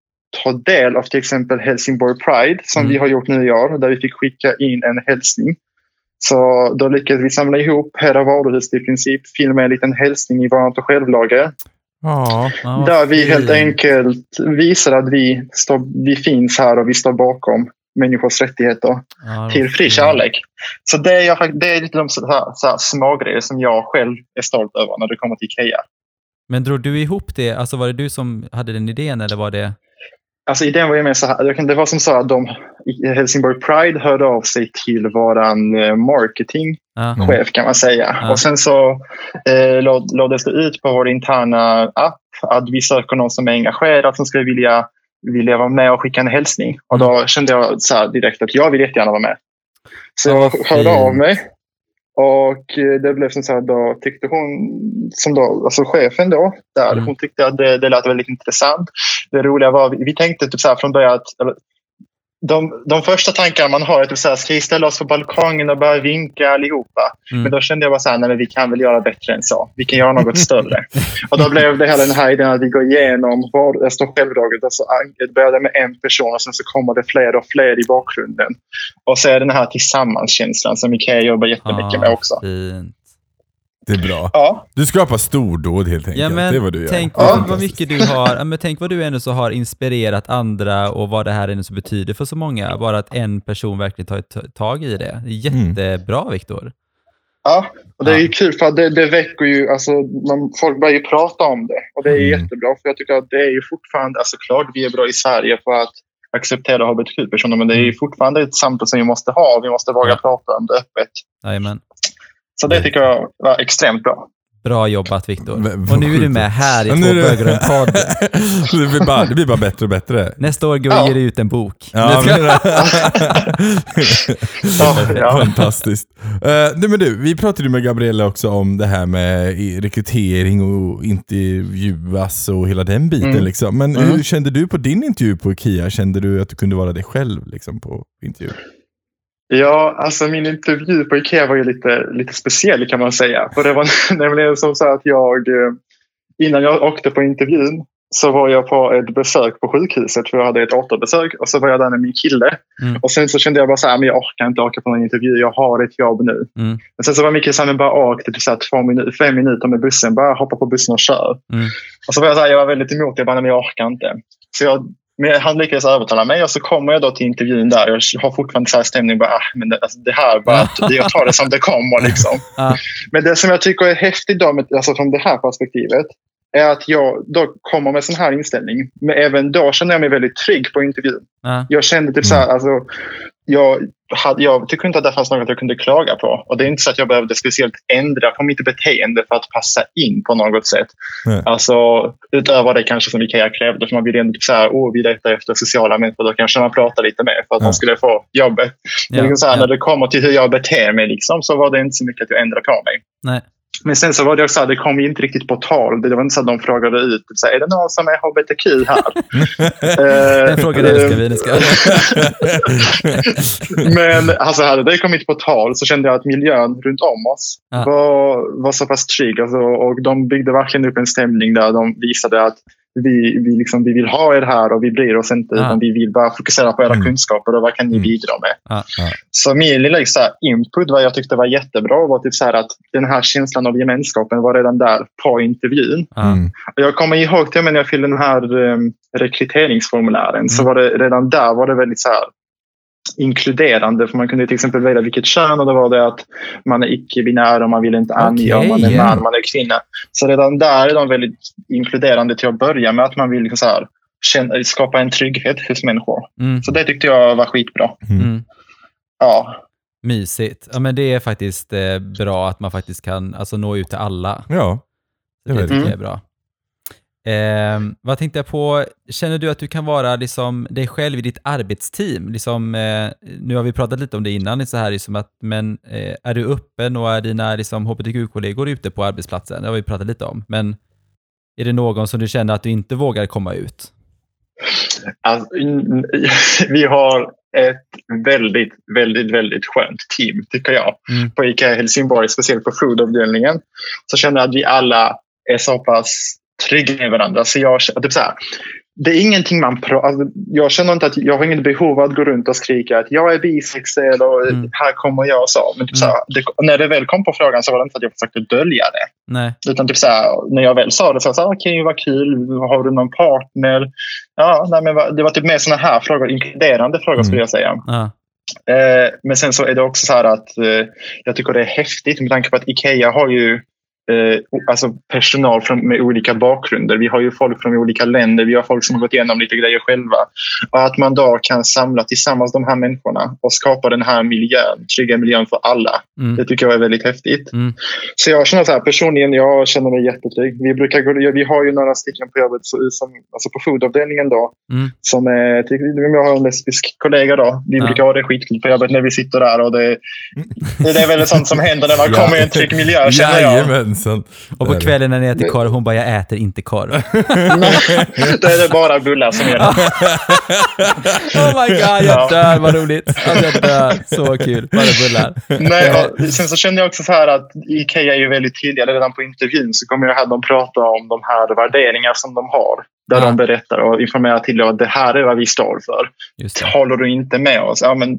ta del av till exempel Helsingborg Pride som Mm. vi har gjort nu i år, där vi fick skicka in en hälsning. Så då lyckades vi samla ihop hela varuhuset i princip, filma en liten hälsning i vårt självlager. Ja. Ja, vad där vi helt enkelt visar att vi, står, vi finns här och vi står bakom människors rättigheter vad till fri kärlek. Så det är, jag, det är lite de så här, så här små grejer som jag själv är stolt över när det kommer till Ikea. Men drog du ihop det? Alltså var det du som hade den idén eller var det? Alltså idén var ju mer så här, det var som så att de, Helsingborg Pride hörde av sig till våran eh, marketingchef kan man säga. Ja. Och sen så eh, lad- lades det ut på vår interna app att vi söker någon som är engagerad som skulle vilja, vilja vara med och skicka en hälsning. Och då kände jag så direkt att jag vill jättegärna vara med. Så Ja, jag hörde av mig. Och eh, det blev som så här, då tyckte hon, som då, alltså chefen då, där, Mm. hon tyckte att det, det lät väldigt intressant. Det roliga var, vi, tänkte typ så här från början att de, de första tankarna man har är typ så här, ska vi ställa oss på balkongen och börja vinka allihopa? Mm. Men då kände jag bara så här, nej men vi kan väl göra bättre än så. Vi kan göra något större. och då blev det hela den här idén att vi går igenom var- alltså självdraget. Alltså, det började med en person och sen så kommer det fler och fler i bakgrunden. Och så är det den här tillsammanskänslan som Ikea jobbar jättemycket med också. Fint. Det är bra. Ja, Du skapar stordåd helt enkelt. Ja, men det är vad du gör. tänk Ja. vad, mycket du har, ja, men tänk vad du ändå så har inspirerat andra och vad det här ändå så betyder för så många. Bara att en person verkligen tar ett tag i det. Mm. jättebra Viktor. ja. Och det är kul för det, det väcker ju, alltså, man, folk börjar ju prata om det. Och det är Mm. jättebra för jag tycker att det är ju fortfarande, alltså klart vi är bra i Sverige på att acceptera hbtq-personer men det är ju fortfarande ett samtal som vi måste ha. Vi måste våga Ja. prata om det öppet. Jajamän. Så det tycker jag var extremt bra. Bra jobbat Viktor. Och nu är du med här i Två bögar och en podd. det, blir bara, det blir bara bättre och bättre. Nästa år går Ja. ger du ut en bok. Ja, men, Ja. Fantastiskt. Uh, nej, men du, vi pratade ju med Gabriella också om det här med rekrytering och intervjuas och hela den biten. Mm. Liksom. Men Mm. hur kände du på din intervju på Ikea? Kände du att du kunde vara dig själv liksom, på intervju? Ja, alltså min intervju på Ikea var ju lite, lite speciell kan man säga. För det var nämligen som så att jag, eh, innan jag åkte på intervjun så var jag på ett besök på sjukhuset för jag hade ett återbesök och så var jag där med min kille. Mm. Och sen så kände jag bara så här, men jag orkar inte åka på någon intervju, jag har ett jobb nu. Mm. Men sen så var Micke så här, bara åk till så här två minu- fem minuter med bussen, bara hoppa på bussen och kör. Mm. Och så var jag, så här, jag var väldigt emot det, jag bara, nej, men jag orkar inte. Så jag, men han lyckades övertala mig och så kommer jag då till intervjun där. Jag har fortfarande så här stämning, bara, ah, men det, alltså, det här, bara, jag tar det som det kommer. Liksom. Men det som jag tycker är häftigt då, med, alltså från det här perspektivet är att jag då kommer med sån här inställning. Men även då känner jag mig väldigt trygg på intervjun. Ja. Jag kände typ så här, alltså, jag, hade, jag tycker inte att det fanns något jag kunde klaga på. Och det är inte så att jag behövde speciellt ändra på mitt beteende för att passa in på något sätt. Nej. Alltså utöver det kanske som Ikea krävde. För man ville ändå så här, oh, vi letar efter sociala människor. Då kanske man pratar lite mer för att Ja. man skulle få jobbet. Men Ja. liksom så här, Ja. när det kommer till hur jag beter mig liksom, så var det inte så mycket att jag ändrade på mig. Nej. Men sen så var det också så här, det kom ju inte riktigt på tal. Det var inte så att de frågade ut, så här, är det någon som är hbtq här? Eh, Den frågan älskar vi. Nu ska Men alltså hade det kommit på tal så kände jag att miljön runt om oss Ja. var, var så pass trygg. Alltså, och de byggde verkligen upp en stämning där de visade att vi, vi, liksom, vi vill ha er här och vi bryr oss inte. Ja. Utan vi vill bara fokusera på era Mm. kunskaper och vad kan ni Mm. bidra med. Ja. Ja. Så min lilla så här, input, vad jag tyckte var jättebra, var typ så här att den här känslan av gemenskapen var redan där på intervjun. Mm. Och Jag kommer ihåg till när jag fyllde den här um, rekryteringsformulären så Mm. var det redan där var det väldigt så här inkluderande. För man kunde till exempel välja vilket kön och då var det att man är icke-binär och man vill inte ange om man är Okej. man, man är kvinna. Så redan där är de väldigt inkluderande till att börja med att man vill liksom så här, känna, skapa en trygghet hos människor. Mm. Så det tyckte jag var skitbra. Mm. Ja, Mysigt. Ja, men det är faktiskt eh, bra att man faktiskt kan alltså, nå ut till alla. Ja, Det, Det är tycker jag är Mm. bra. Eh, vad tänkte jag på, känner du att du kan vara liksom dig själv i ditt arbetsteam? Liksom, eh, nu har vi pratat lite om det innan, så här, liksom att, men eh, är du öppen och är dina liksom, hbtq-kollegor ute på arbetsplatsen? Det har vi pratat lite om, men är det någon som du känner att du inte vågar komma ut? Alltså, vi har ett väldigt, väldigt, väldigt skönt team tycker jag. Mm. På ICA Helsingborg, speciellt på foodavdelningen, så känner jag att vi alla är så pass trygga med varandra. Så jag, typ så här, det är ingenting man alltså, Jag känner inte att jag har inget behov av att gå runt och skrika att jag är bisexuell och mm. här kommer jag och så. Men typ mm. så här, det, när det väl kom på frågan så var det inte att jag försökte dölja det. Nej. Utan typ så här, när jag väl sa det så sa jag okej okay, vad kul, har du någon partner? Ja, nej, men det var typ mer sådana här frågor, inkluderande frågor mm. skulle jag säga. Ja. Eh, men sen så är det också så här att eh, jag tycker det är häftigt med tanke på att Ikea har ju eh, alltså personal från, med olika bakgrunder. Vi har ju folk från olika länder, vi har folk som har gått igenom lite grejer själva. Och att man då kan samla tillsammans de här människorna och skapa den här miljön, trygga miljön för alla. Mm. Det tycker jag är väldigt häftigt. Mm. Så jag känner så här, personligen, jag känner mig jättetrygg. Vi, brukar gå, vi har ju några stycken på jobbet, som, alltså på foodavdelningen då, mm. som är, jag har en lesbisk kollega då. Vi ja. brukar ha det skitkul på jobbet när vi sitter där och det, det är väl sånt som händer när man kommer i en trygg miljö känner jag sen. Och på kvällen när ni äter korv, hon bara, jag äter inte korv. Då är det bara bullar som gäller. oh my god, jag dör, vad roligt. Alltså jag dör, så kul. Bara bullar. Nej, sen så kände jag också så här att Ikea är ju väldigt tydliga. Redan på intervjun så kommer jag här de prata om de här värderingar som de har. Där ja. de berättar och informerar till att det här är vad vi står för. Håller du inte med oss? Ja, men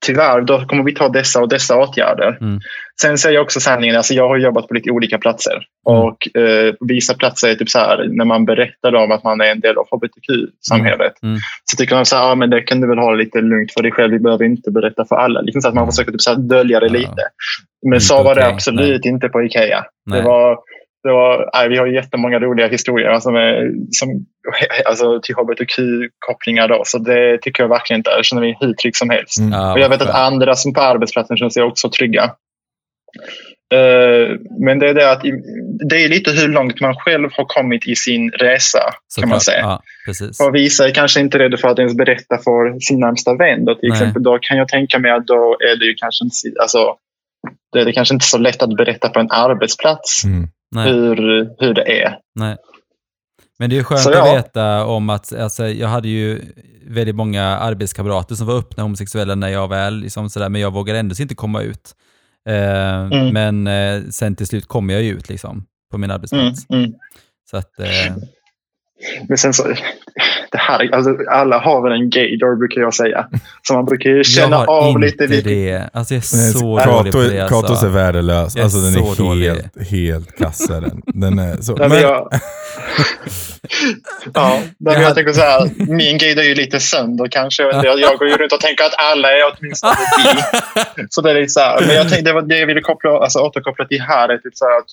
tyvärr, då kommer vi ta dessa och dessa åtgärder. Mm. Sen säger jag också sanningen, alltså jag har jobbat på lite olika platser. Mm. Och eh, vissa platser är typ så här, när man berättar om att man är en del av hbtq-samhället. Mm. mm. Så tycker man så här, ja, men det kan du väl ha lite lugnt för dig själv, vi behöver inte berätta för alla. Liksom så att man mm. försöker typ så här dölja det ja. lite. Men så var det absolut nej. inte på Ikea. Nej. Det var det var, nej, vi har jättemånga roliga historier alltså med, som, alltså till hbtq-kopplingar. Då, så det tycker jag verkligen inte. Jag känner mig hur trygg som helst. Mm. och jag vet att andra som på arbetsplatsen känner sig också trygga. Uh, men det är det att det är lite hur långt man själv har kommit i sin resa. Så kan man säga. Ja, precis. Och vissa är kanske inte rädda för att ens berätta för sin närmsta vän. Då, till exempel, då kan jag tänka mig att då är det ju kanske inte, alltså, det är det kanske inte så lätt att berätta på en arbetsplats. Mm hur, hur det är. Nej. Men det är skönt så, att ja. veta om att, alltså, jag hade ju väldigt många arbetskamrater som var öppna homosexuella när jag väl, liksom sådär, men jag vågade ändå inte komma ut. Eh, mm. Men eh, sen till slut kom jag ju ut liksom, på min arbetsplats. Mm, mm. Så att, eh, men sen så, det här, alltså, alla har väl en gaydor brukar jag säga. Så man brukar ju känna av lite. Jag det. Alltså jag är så Kato, dålig på det. Alltså. Katos är värdelös. Alltså den är helt, dålig. helt kasse den. den är så. men... Jag, ja, jag, jag tänker så här, min gaydor är ju lite sönder kanske. Jag, jag går ju runt och tänker att alla är åtminstone bi. Så det är lite så här. Men jag tänkte, det, var det jag ville koppla, alltså, återkoppla till här är typ så här att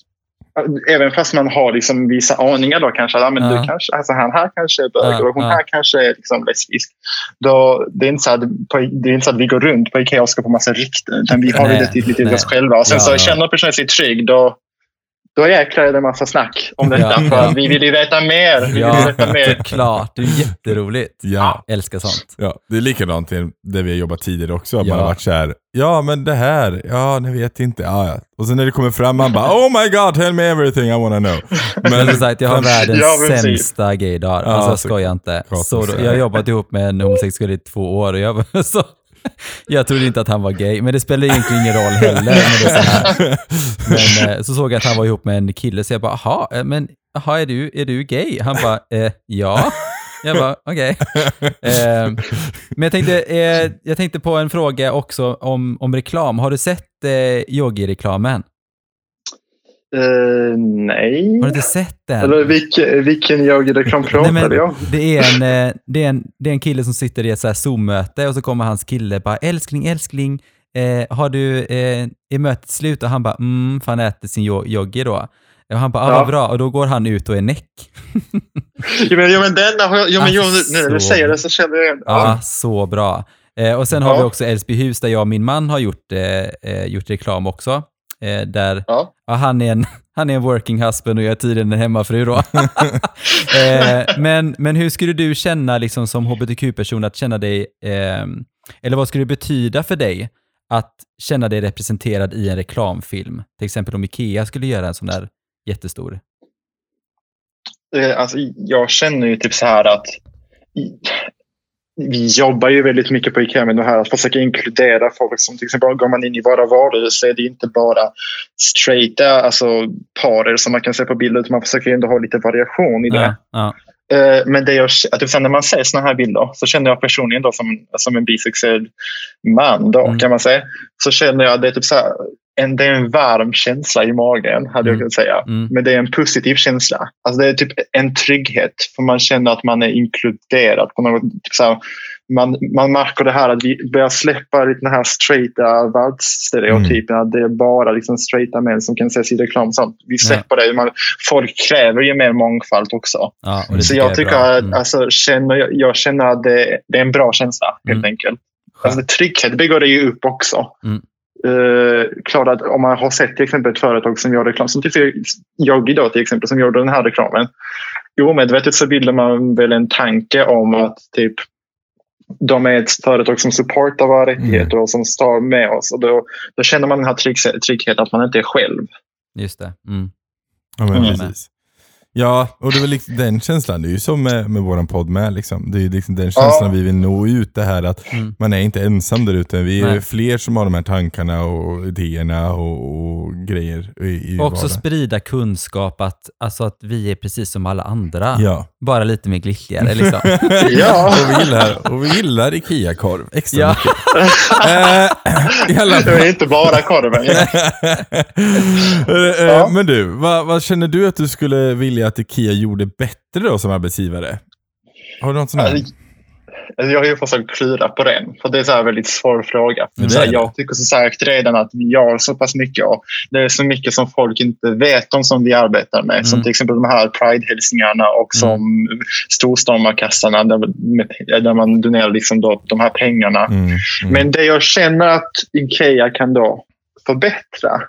Även fast man har liksom vissa aningar då kanske. Ja, men ja. du kanske alltså han här kanske är bög ja, och hon ja. här kanske är liksom lesbisk. Då, det, är inte så att, det är inte så att vi går runt på Ikea och ska på massa rykten. Utan vi har nej, det tydligt till oss själva. Och sen så känner personen sig trygg. Då, då jäklar är det en massa snack om detta. Ja. För vi vill ju veta mer. Vi ja, vill veta mer. såklart. Det är jätteroligt. Ja. Jag älskar sånt. Ja, det är likadant där vi har jobbat tidigare också. Ja. Man har varit så här, ja men det här, ja ni vet inte. Ja, ja. Och sen när det kommer fram, man bara oh my god, tell me everything I wanna know. Men som sagt, jag har världens ja, sämsta gaydag. Alltså jag skojar inte. Så jag har jobbat ihop med en homosexuell i två år och jag så jag trodde inte att han var gay, men det spelar egentligen ingen roll heller. det så Men eh, så såg jag att han var ihop med en kille, så jag bara, jaha, eh, men aha, är, du, är du gay? Han bara, eh, ja. Jag bara, okej. Okay. Eh, men jag tänkte, eh, jag tänkte på en fråga också om, om reklam. Har du sett eh, Yogi-reklamen? Uh, nej. Har du inte sett den? Eller vilken, vilken yogi-reklam pratar jag det är, en, eh, det, är en, det är en kille som sitter i ett Zoom-möte och så kommer hans kille bara älskling, älskling, eh, har du, eh, är mötet slut? Och han bara mm, för han äter sin yogi då. Och han bara, ah, ja. vad bra. Och då går han ut och är näck. jo, men, jo, men denna har jag, jo, men, jo, nu när du säger det så känner jag igen. Ja, ja så bra. Eh, och sen ja. har vi också Älvsbyhus där jag och min man har gjort, eh, eh gjort reklam också. Eh, där ja. ja, han, är en, Han är en working husband och jag är tydligen en hemmafru då. eh, men, men hur skulle du känna liksom, som hbtq-person att känna dig, eh, eller vad skulle det betyda för dig att känna dig representerad i en reklamfilm? Till exempel om Ikea skulle göra en sån där jättestor. Eh, Alltså, jag känner ju typ så här att vi jobbar ju väldigt mycket på IKEA med det här att försöka inkludera folk som till exempel går man in i våra varuhus så är det inte bara straighta alltså parer som man kan se på bilder utan man försöker ändå ha lite variation i det. Ja, ja, Eh, Men det jag, att sen när man ser såna här bilder så känner jag personligen då som, som en bisexuell man då Mm. kan man säga. Så känner jag att det är typ så här, en, det är en varm känsla i magen hade jag Mm. kunnat säga. Mm. Men det är en positiv känsla. Alltså det är typ en trygghet för man känner att man är inkluderad på något typ så man, man märker det här att vi börjar släppa den här straighta världsstereotypen. Att det är bara liksom straighta män som kan ses i reklam. Sånt. Vi släpper det. Man, folk kräver ju mer mångfald också. ja, Så jag tycker att Mm. alltså, känner, jag, jag känner att det, det är en bra känsla helt Mm. enkelt. Alltså, trygghet bygger det ju upp också. Mm. Uh, klart att om man har sett till exempel ett företag som gör reklam, som typ jag idag till exempel som gjorde den här reklamen. Omedvetet så bildar man väl en tanke om att typ de är ett företag som supportar våra rättigheter och som står med oss. Och då, då känner man den här trygg- tryggheten att man inte är själv. Just det. Mm. Ja, men Mm. precis. Ja, och det är väl liksom den känslan, det är ju som med, med våran podd med. Liksom. Det är liksom den känslan Ja. vi vill nå ut, det här att Mm. man är inte ensam där ute. Vi är Nej. fler som har de här tankarna och idéerna och, och grejer i, i Och också vardagen. sprida kunskap att, alltså att vi är precis som alla andra. Ja. Bara lite mer glittrigare liksom. Ja. och, vi gillar, och vi gillar Ikea-korv extra Ja. mycket. Eh, Det är inte bara korven. Ja. Men du, vad, vad känner du att du skulle vilja att Ikea gjorde bättre då som arbetsgivare? Har du något sånt här? Alltså, Jag har ju försökt klura på den, för det är en väldigt svår fråga. Ja, det det. jag tycker som sagt redan att vi gör så pass mycket och det är så mycket som folk inte vet om som vi arbetar med. Som Mm. till exempel de här Pride-hälsningarna och som Storstormarkassarna där, med- där man donerar liksom då, de här pengarna. Mm, mm. Men det jag känner att Ikea kan då förbättra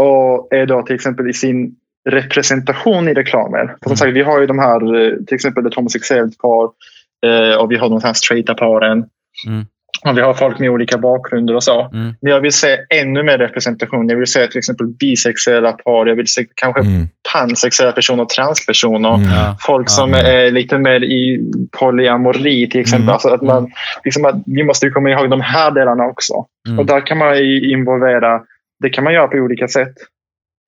och är då till exempel i sin representation i reklamen. För som Mm. sagt, vi har ju de här, eh, till exempel ett homosexuellt par eh, och vi har de här straighta paren. Mm. Och vi har folk med olika bakgrunder och så. Mm. Men jag vill se ännu mer representation. Jag vill se till exempel bisexuella par. Jag vill se kanske Mm, pansexuella personer och transpersoner. mm. Ja. Folk Ja. som är lite mer i polyamori till exempel. Mm. Alltså att man, liksom att vi måste ju komma ihåg de här delarna också. Mm. Och där kan man ju involvera, det kan man göra på olika sätt.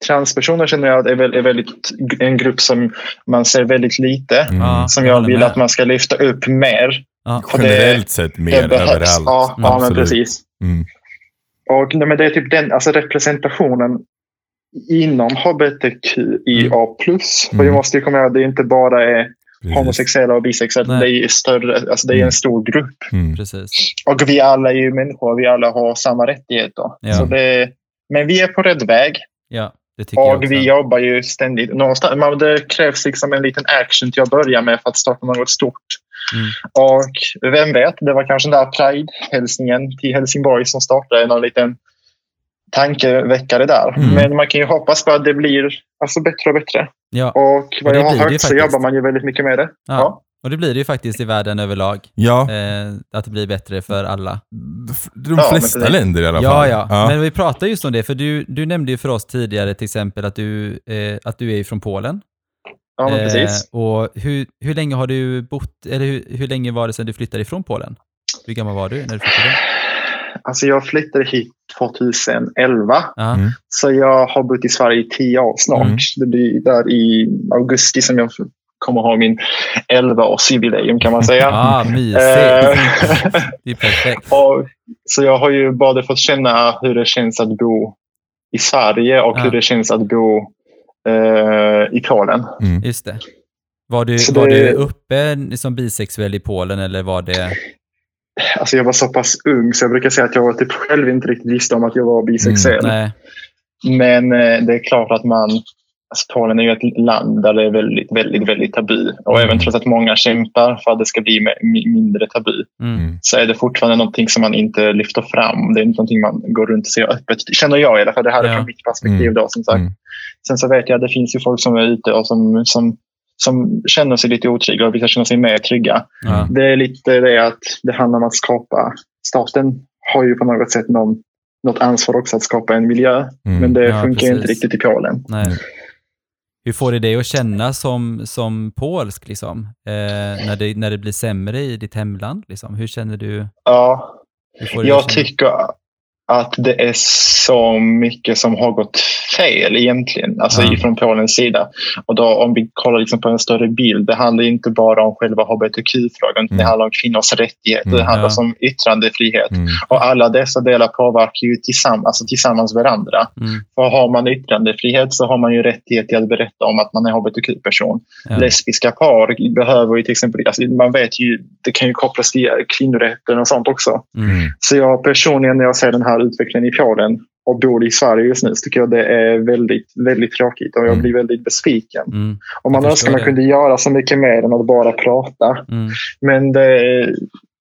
Transpersoner känner jag är, väl, är väldigt, en grupp som man ser väldigt lite. Mm. Som jag vill att man ska lyfta upp mer. Ja. Och det- Generellt sett mer det behövs. överallt. Ja, ja men precis. Mm. Och nej, men det är typ den alltså representationen inom hbtqia+. Mm. vi måste ju komma ihåg att det inte bara är homosexuella och bisexuella. Nej. Det är större, alltså det är Mm. en stor grupp. Mm. Precis. Och vi alla är ju människor, vi alla har samma rättigheter. Ja. Så det, men vi är på rätt väg Ja, och vi jobbar ju ständigt. Någonstans, men det krävs liksom en liten action till att börja med för att starta något stort. Mm. Och vem vet, det var kanske den där Pride-hälsningen till Helsingborg som startade någon liten tankeväckare där. Mm. Men man kan ju hoppas på att det blir alltså, bättre och bättre. Ja. Och vad jag har hört så jobbar man ju väldigt mycket med det. Ja. Ja. Och det blir det ju faktiskt i världen överlag. Ja, Eh, att det blir bättre för alla. de Ja, flesta länder i alla Ja, fall. ja, Men vi pratar just om det, för du, du nämnde ju för oss tidigare till exempel att du, eh, att du är från Polen. Ja, men precis. Eh, och hur, hur länge har du bott, eller hur, hur länge var det sedan du flyttade ifrån Polen? Hur gammal var du när du flyttade? Alltså jag flyttade hit 2011. Ja. Mm. Så jag har bott i Sverige i tio år snart. Mm. Det blir där i augusti som jag kommer ha min 11-årsjubileum kan man säga. Ah, mysigt. Eh, Det är perfekt. och, så jag har ju både fått känna hur det känns att bo i Sverige och Ja. hur det känns att bo eh, i Polen. Mm. Just det. Var du, Så var det- du uppe som bisexuell i Polen eller var det... Alltså jag var så pass ung så jag brukar säga att jag typ själv inte riktigt visste om att jag var bisexuell. Nej. Men eh, det är klart att man Alltså Polen är ju ett land där det är väldigt, väldigt, väldigt tabu. Och Mm. även trots att många kämpar för att det ska bli mindre tabu Mm. Mm. så är det fortfarande någonting som man inte lyfter fram. Det är inte någonting man går runt och ser öppet. Känner jag i alla fall. Det här är Ja. från mitt perspektiv. Mm. Då, som sagt. Mm. Sen så vet jag att det finns ju folk som är ute och som, som, som känner sig lite otrygga och vissa känner sig mer trygga. Ja. Det är lite det att det handlar om att skapa. Staten har ju på något sätt någon, något ansvar också att skapa en miljö. Mm. Men det Ja, funkar ju inte precis. riktigt i Polen. Nej. Hur får det dig att känna som, som polsk, liksom? Eh, när, det, när det blir sämre i ditt hemland? Liksom? Hur känner du? Ja, jag tycker att det är så mycket som har gått fel egentligen, alltså Ja. ifrån Polens sida. Och då, om vi kollar liksom på en större bild, det handlar inte bara om själva hbtq-frågan, det Mm. handlar om kvinnors rättigheter, Mm. det handlar Ja. om yttrandefrihet. Mm. Och alla dessa delar påverkar ju tillsammans, alltså tillsammans varandra. Mm. För har man yttrandefrihet så har man ju rättighet till att berätta om att man är hbtq-person. Ja. Lesbiska par behöver ju till exempel, alltså man vet ju, det kan ju kopplas till kvinnorätten och sånt också. Mm. Så jag personligen när jag ser den här utvecklingen i Polen och bor i Sverige just nu så tycker jag det är väldigt, väldigt tråkigt och jag Mm. blir väldigt besviken. Mm. Och man önskar man kunde göra så mycket mer än att bara prata. Mm. Men det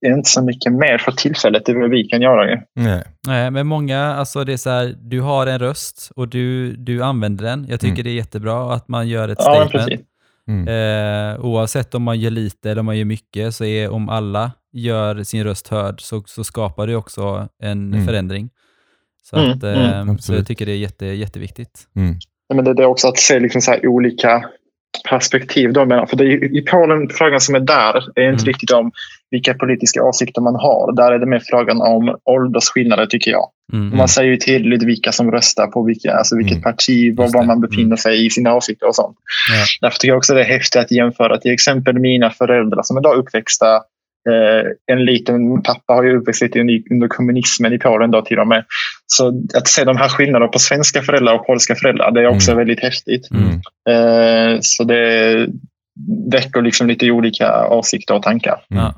är inte så mycket mer för tillfället, det är vad vi kan göra ju. Nej. Nej, men många, alltså det är så här, du har en röst och du, du använder den. Jag tycker Mm. det är jättebra att man gör ett Ja, men statement. precis. Mm. Eh, oavsett om man gör lite eller om man gör mycket, så är om alla gör sin röst hörd så, så skapar det också en Mm. förändring. Så, Mm, att, eh, mm, så absolut. jag tycker det är jätte, jätteviktigt. Mm. Ja, Men det det är också att se liksom så här olika perspektiv. Då, men för det är, ju- I Polen, frågan som är där är inte Mm. riktigt om vilka politiska åsikter man har. Där är det mer frågan om åldersskillnader tycker jag. Mm. Man säger ju tydligt vilka som röstar på vilka, alltså vilket Mm. parti var det. man befinner Mm. sig i sina åsikter och sånt. Ja. Därför tycker jag också det är häftigt att jämföra till exempel mina föräldrar som är då uppväxta Eh, en liten pappa har ju uppväxt lite under, kommunismen i Polen då till och med. Så att se de här skillnaderna på svenska föräldrar och polska föräldrar, det är också Mm. väldigt häftigt. Mm. Eh, så det väcker liksom lite olika åsikter och tankar. Mm.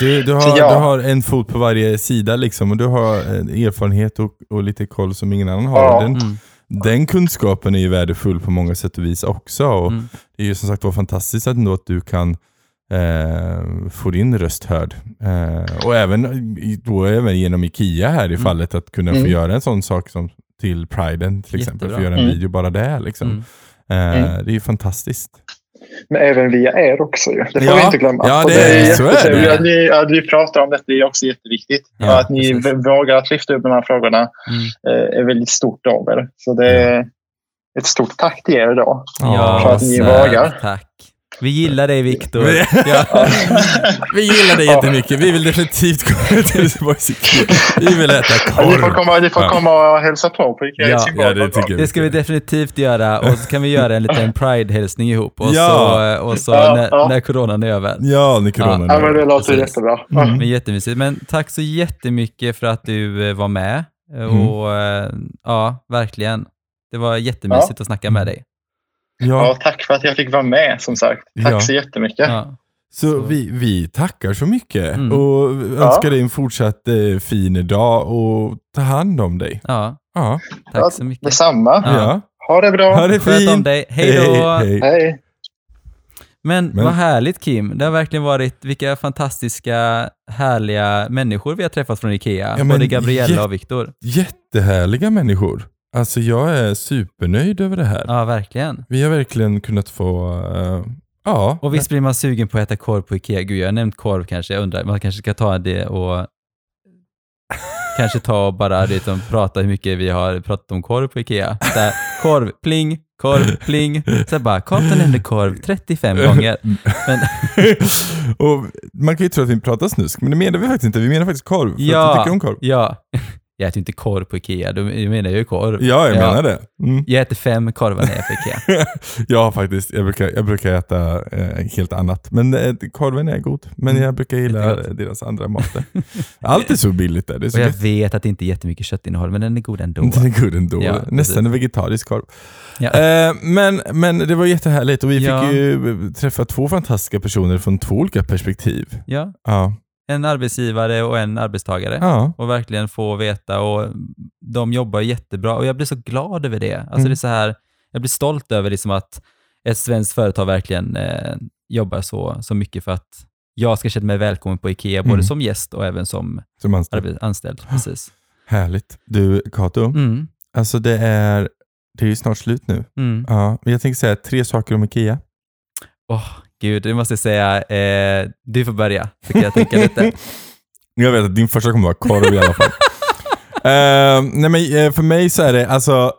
Du, du, har, ja. du har en fot på varje sida liksom och du har eh, erfarenhet och, och lite koll som ingen annan har. Ja. Den, Mm. den kunskapen är ju värdefull på många sätt och vis också. Och Mm. Det är ju som sagt var fantastiskt att, ändå att du kan eh, få din röst hörd. Eh, och även, då även genom IKEA här i Mm. fallet att kunna få Mm. göra en sån sak som till Priden till exempel. Jättebra. Få göra en Mm. video bara där liksom. Mm. Eh, Mm. Det är ju fantastiskt. Men även via er också ju. Det får Ja. vi inte glömma. Ja, Och det är- så är det. Att ni, att vi pratar om detta det är också jätteviktigt. Ja, att ni precis. vågar att lyfta upp de här frågorna Mm. eh, är väldigt stort av er. Så det är ett stort tack till er då. Ja, för att ni vågar. Tack. Vi gillar dig Viktor. Vi- Ja. Vi gillar dig jättemycket. Vi vill definitivt komma till IKEA. Vi vill äta Ja, ni får korv. komma, ni får Ja. komma och hälsa på på Ikea Ja, ja, det tycker. Det ska vi definitivt göra och så kan vi göra en liten Pride-hälsning ihop och Ja. så, och så Ja, när, ja. när coronan är över. Ja, när coronan Ja, men det låter Precis. jättebra. Mm. Men jättemysigt. Men tack så jättemycket för att du eh, var med. Eh, Mm. Och eh, ja, verkligen. Det var jättemysigt att snacka med dig. Ja, Ja, tack för att jag fick vara med som sagt. Tack Ja. så jättemycket. Ja. så Så- vi, vi tackar så mycket Mm. och önskar dig en fortsatt eh, fin dag och ta hand om dig. ja, Ja, tack Ja, så mycket. Detsamma. Ja. ja. Ha det bra. Ha det Sköt om fint. dig. Hej då! hej. Hej. Men, Men- vad härligt Kim. Det har verkligen varit vilka fantastiska, härliga människor vi har träffat från Ikea. Ja, Både Gabriella och Viktor. Jättehärliga människor. Alltså jag är supernöjd över det här. Ja, verkligen. Vi har verkligen kunnat få, eh, ja. Och visst blir man sugen på att äta korv på Ikea. Gud, jag har nämnt korv kanske. Jag undrar, man kanske ska ta det och kanske ta och bara liksom, prata hur mycket vi har pratat om korv på Ikea. Så här, korv, pling, korv, pling. Så bara, Karlsson nämnde korv 35 gånger. Men, och man kan ju tro att vi pratar snusk, men det menar vi faktiskt inte. Vi menar faktiskt korv. För att vi ja, tycker om korv. ja. Jag äter inte korv på Ikea, då menar ju korv. Ja, jag Ja. menar det. Mm. Jag äter fem korvar när jag är på Ikea. har faktiskt, jag brukar, jag brukar äta eh, helt annat. Men eh, korven är god. Men Mm, jag brukar gilla deras andra mat. där. Allt är så billigt där. Det är Och så jag gött. vet att det inte är jättemycket köttinnehåll, men den är god ändå. Den är god ändå. Ja, Nästan precis. en vegetarisk korv. Ja. Eh, men, men det var jättehärligt och vi Ja. fick ju träffa två fantastiska personer från två olika perspektiv. Ja, Ja. En arbetsgivare och en arbetstagare. ja. och verkligen få veta och de jobbar jättebra och jag blir så glad över det. Alltså Mm. det är så här, jag blir stolt över liksom att ett svenskt företag verkligen eh, jobbar så, så mycket för att jag ska känna mig välkommen på IKEA, både Mm. som gäst och även som Som anställd. anställd. Precis. Härligt. Du, Kato, Mm. alltså det är, det är ju snart slut nu. Mm. Ja, men jag tänker säga tre saker om IKEA. Åh, gud, det måste jag säga. Eh, du får börja, så kan jag tänka lite. Jag vet att din första kommer vara korv i alla fall. Eh, nej men eh, för mig så är det alltså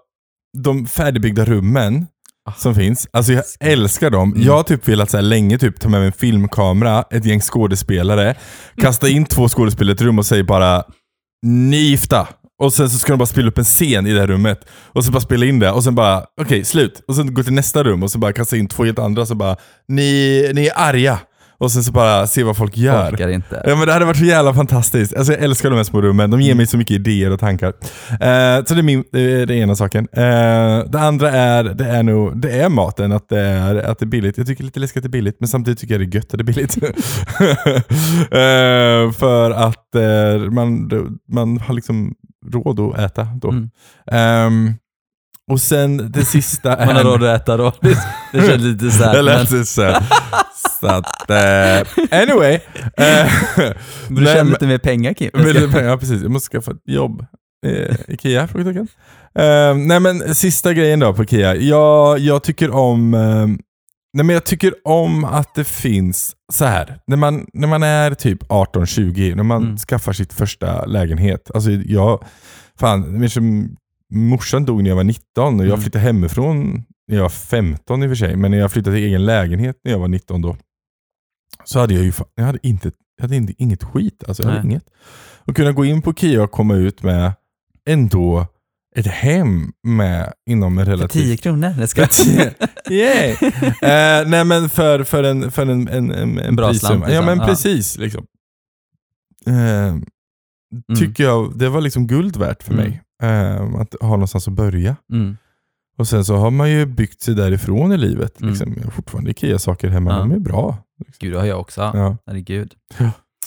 de färdigbyggda rummen Ah. som finns. Alltså jag älskar dem. Mm. Jag har typ velat så här länge typ ta med mig en filmkamera, ett gäng skådespelare, kasta in två skådespelare i ett rum och säga bara ni gifta. Och sen så ska de bara spela upp en scen i det här rummet. Och så bara spela in det och sen bara, okej slut. Och sen gå till nästa rum och så bara kasta in två helt andra så bara, ni, ni är arga. Och sen så bara se vad folk gör. Orkar inte. Ja men det hade varit så jävla fantastiskt. Alltså jag älskar de här små rummen. De ger mig så mycket idéer och tankar. Eh, så det är, min, det är det ena saken. Eh, det andra är, det är nog, det är maten, att det är, att det är billigt. Jag tycker lite läskigt att det är billigt, men samtidigt tycker jag det är gött att det är billigt. eh, för att eh, man, man har liksom råd att äta då. Mm. Ehm, och sen det sista är... Man har råd att äta då. Det, det känns lite så här. Det lät lite så. här. Så att, eh, anyway. Men du tjänar lite mer pengar Kim. det- Ja, precis. Jag måste skaffa ett jobb. Eh, Ikea? Frågetecken. Eh, nej men sista grejen då på Ikea. Jag, jag tycker om eh, Nej, men jag tycker om att det finns så här. När man, när man är typ 18-20, när man Mm. skaffar sitt första lägenhet. Alltså jag, fan, morsan dog när jag var 19 och jag Mm. flyttade hemifrån när jag var 15 i och för sig. Men när jag flyttade till egen lägenhet när jag var 19 då, så hade jag ju jag hade inte, jag hade inte, inget skit. Alltså, jag hade inget. Och kunna gå in på Ikea och komma ut med ändå ett hem med inom en För relativt 10 kronor. Det ska... Yay! eh, nej men för, för en, för en, en, en, en bra slant, Ja liksom. men Ja. precis. Liksom. Eh, Tycker jag, det var liksom guld värt för Mm. mig. Eh, att ha någonstans att börja. Mm. Och sen så har man ju byggt sig därifrån i livet. Mm. Liksom. Jag har fortfarande Ikea-saker hemma, Ja. de är bra. Liksom. Gud, det har jag också. Ja. Herregud.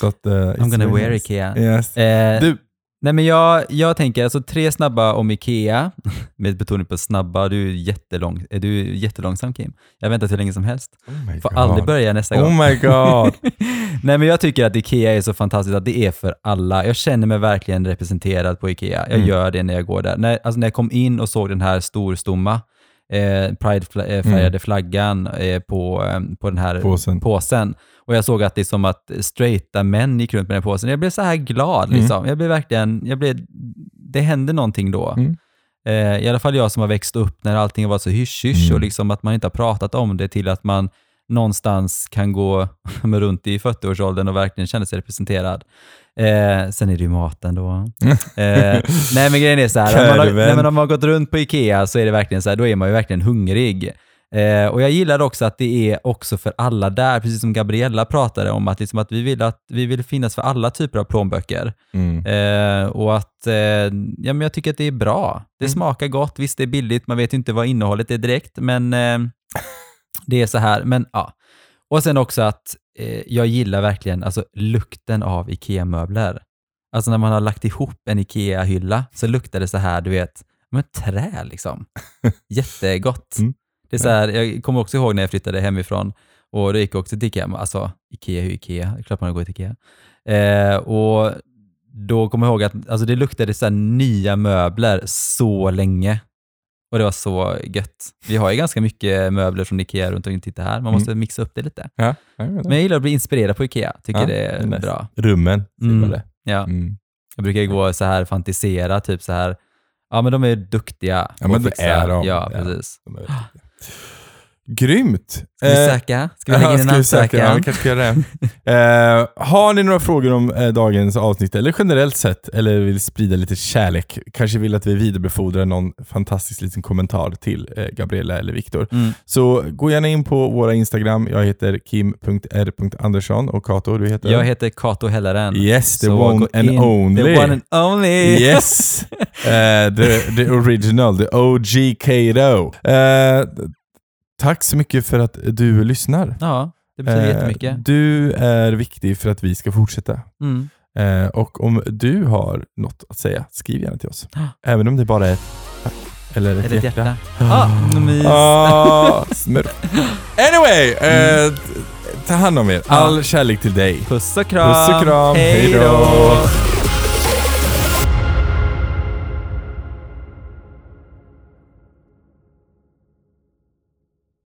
Så att, eh, I'm gonna wear nice. Ikea. Yes. Du, Nej men jag, jag tänker alltså tre snabba om Ikea, med betoning på snabba. Du är, jättelång, är du jättelångsam Kim. Jag väntar hur länge som helst. oh Får aldrig börja nästa gång. Oh my god. Nej men jag tycker att Ikea är så fantastiskt att det är för alla. Jag känner mig verkligen representerad på Ikea. Jag Mm. gör det när jag går där. När, alltså när jag kom in och såg den här storstomma eh, Pride-färgade flaggan eh, på, eh, på den här Påsen. påsen. Och jag såg att det är som att straighta män gick runt med den påsen. Jag blev så här glad Mm. liksom. Jag blev verkligen, jag blev, det hände någonting då. Mm. Eh, I alla fall jag som har växt upp när allting varit så hysch-hysch Mm. och liksom att man inte har pratat om det till att man någonstans kan gå runt i 40-årsåldern och verkligen känna sig representerad. Eh, sen är det ju maten då. Eh, nej men grejen är så här, när man, har, Korven. när man har gått runt på Ikea så är det verkligen så här, då är man ju verkligen hungrig. Eh, och jag gillar också att det är också för alla där, precis som Gabriella pratade om, att, liksom att vi, vill att vi vill finnas för alla typer av plånböcker. Mm. Eh, och att eh, ja, men jag tycker att det är bra. Det Mm. smakar gott, visst det är billigt, man vet inte vad innehållet är direkt, men eh, det är så här. Men, ja. Och sen också att eh, jag gillar verkligen alltså, lukten av IKEA-möbler. Alltså när man har lagt ihop en IKEA-hylla så luktar det så här, du vet, men trä liksom. Jättegott. Mm. Det är så här, jag kommer också ihåg när jag flyttade hemifrån och då gick jag också till Ikea. Alltså, Ikea ju Ikea, det är klart man går till Ikea. Eh, och då kommer jag ihåg att alltså, det luktade så här nya möbler så länge. Och det var så gött. Vi har ju ganska mycket möbler från Ikea runt omkring. Titta här, man måste mixa upp det lite. Ja, jag Men jag gillar att bli inspirerad på Ikea. Tycker Ja, det är nice. bra. Rummen, Mm. det. Ja. Mm. Jag brukar gå så här fantisera, typ så här. Ja, men de är duktiga. Ja, men det är de. Ja, Ja. precis. De är. Grymt! Ska vi Eh, söka? Ska vi lägga in en söka? Ja, ansökan? vi kanske ska göra det. Eh, har ni några frågor om eh, dagens avsnitt, eller generellt sett, eller vill sprida lite kärlek, kanske vill att vi vidarebefordrar någon fantastisk liten kommentar till eh, Gabriella eller Viktor, Mm. så gå gärna in på våra Instagram. Jag heter kim.r.andersson och Kato, du heter? Jag heter Kato Helleren. Yes, the Så one and in- only. The one and only. Yes! The, the original, the OG Kato. Tack så mycket för att du lyssnar. Ja, det betyder Eh, jättemycket. Du är viktig för att vi ska fortsätta. Mm. Eh, och om du har något att säga, skriv gärna till oss. Även om det bara är ett Eller ett, ett hjärta. hjärta. Ah, mys. Ah. Anyway, eh, ta hand om er. All kärlek till dig. Puss och kram. Puss och kram. Hej då.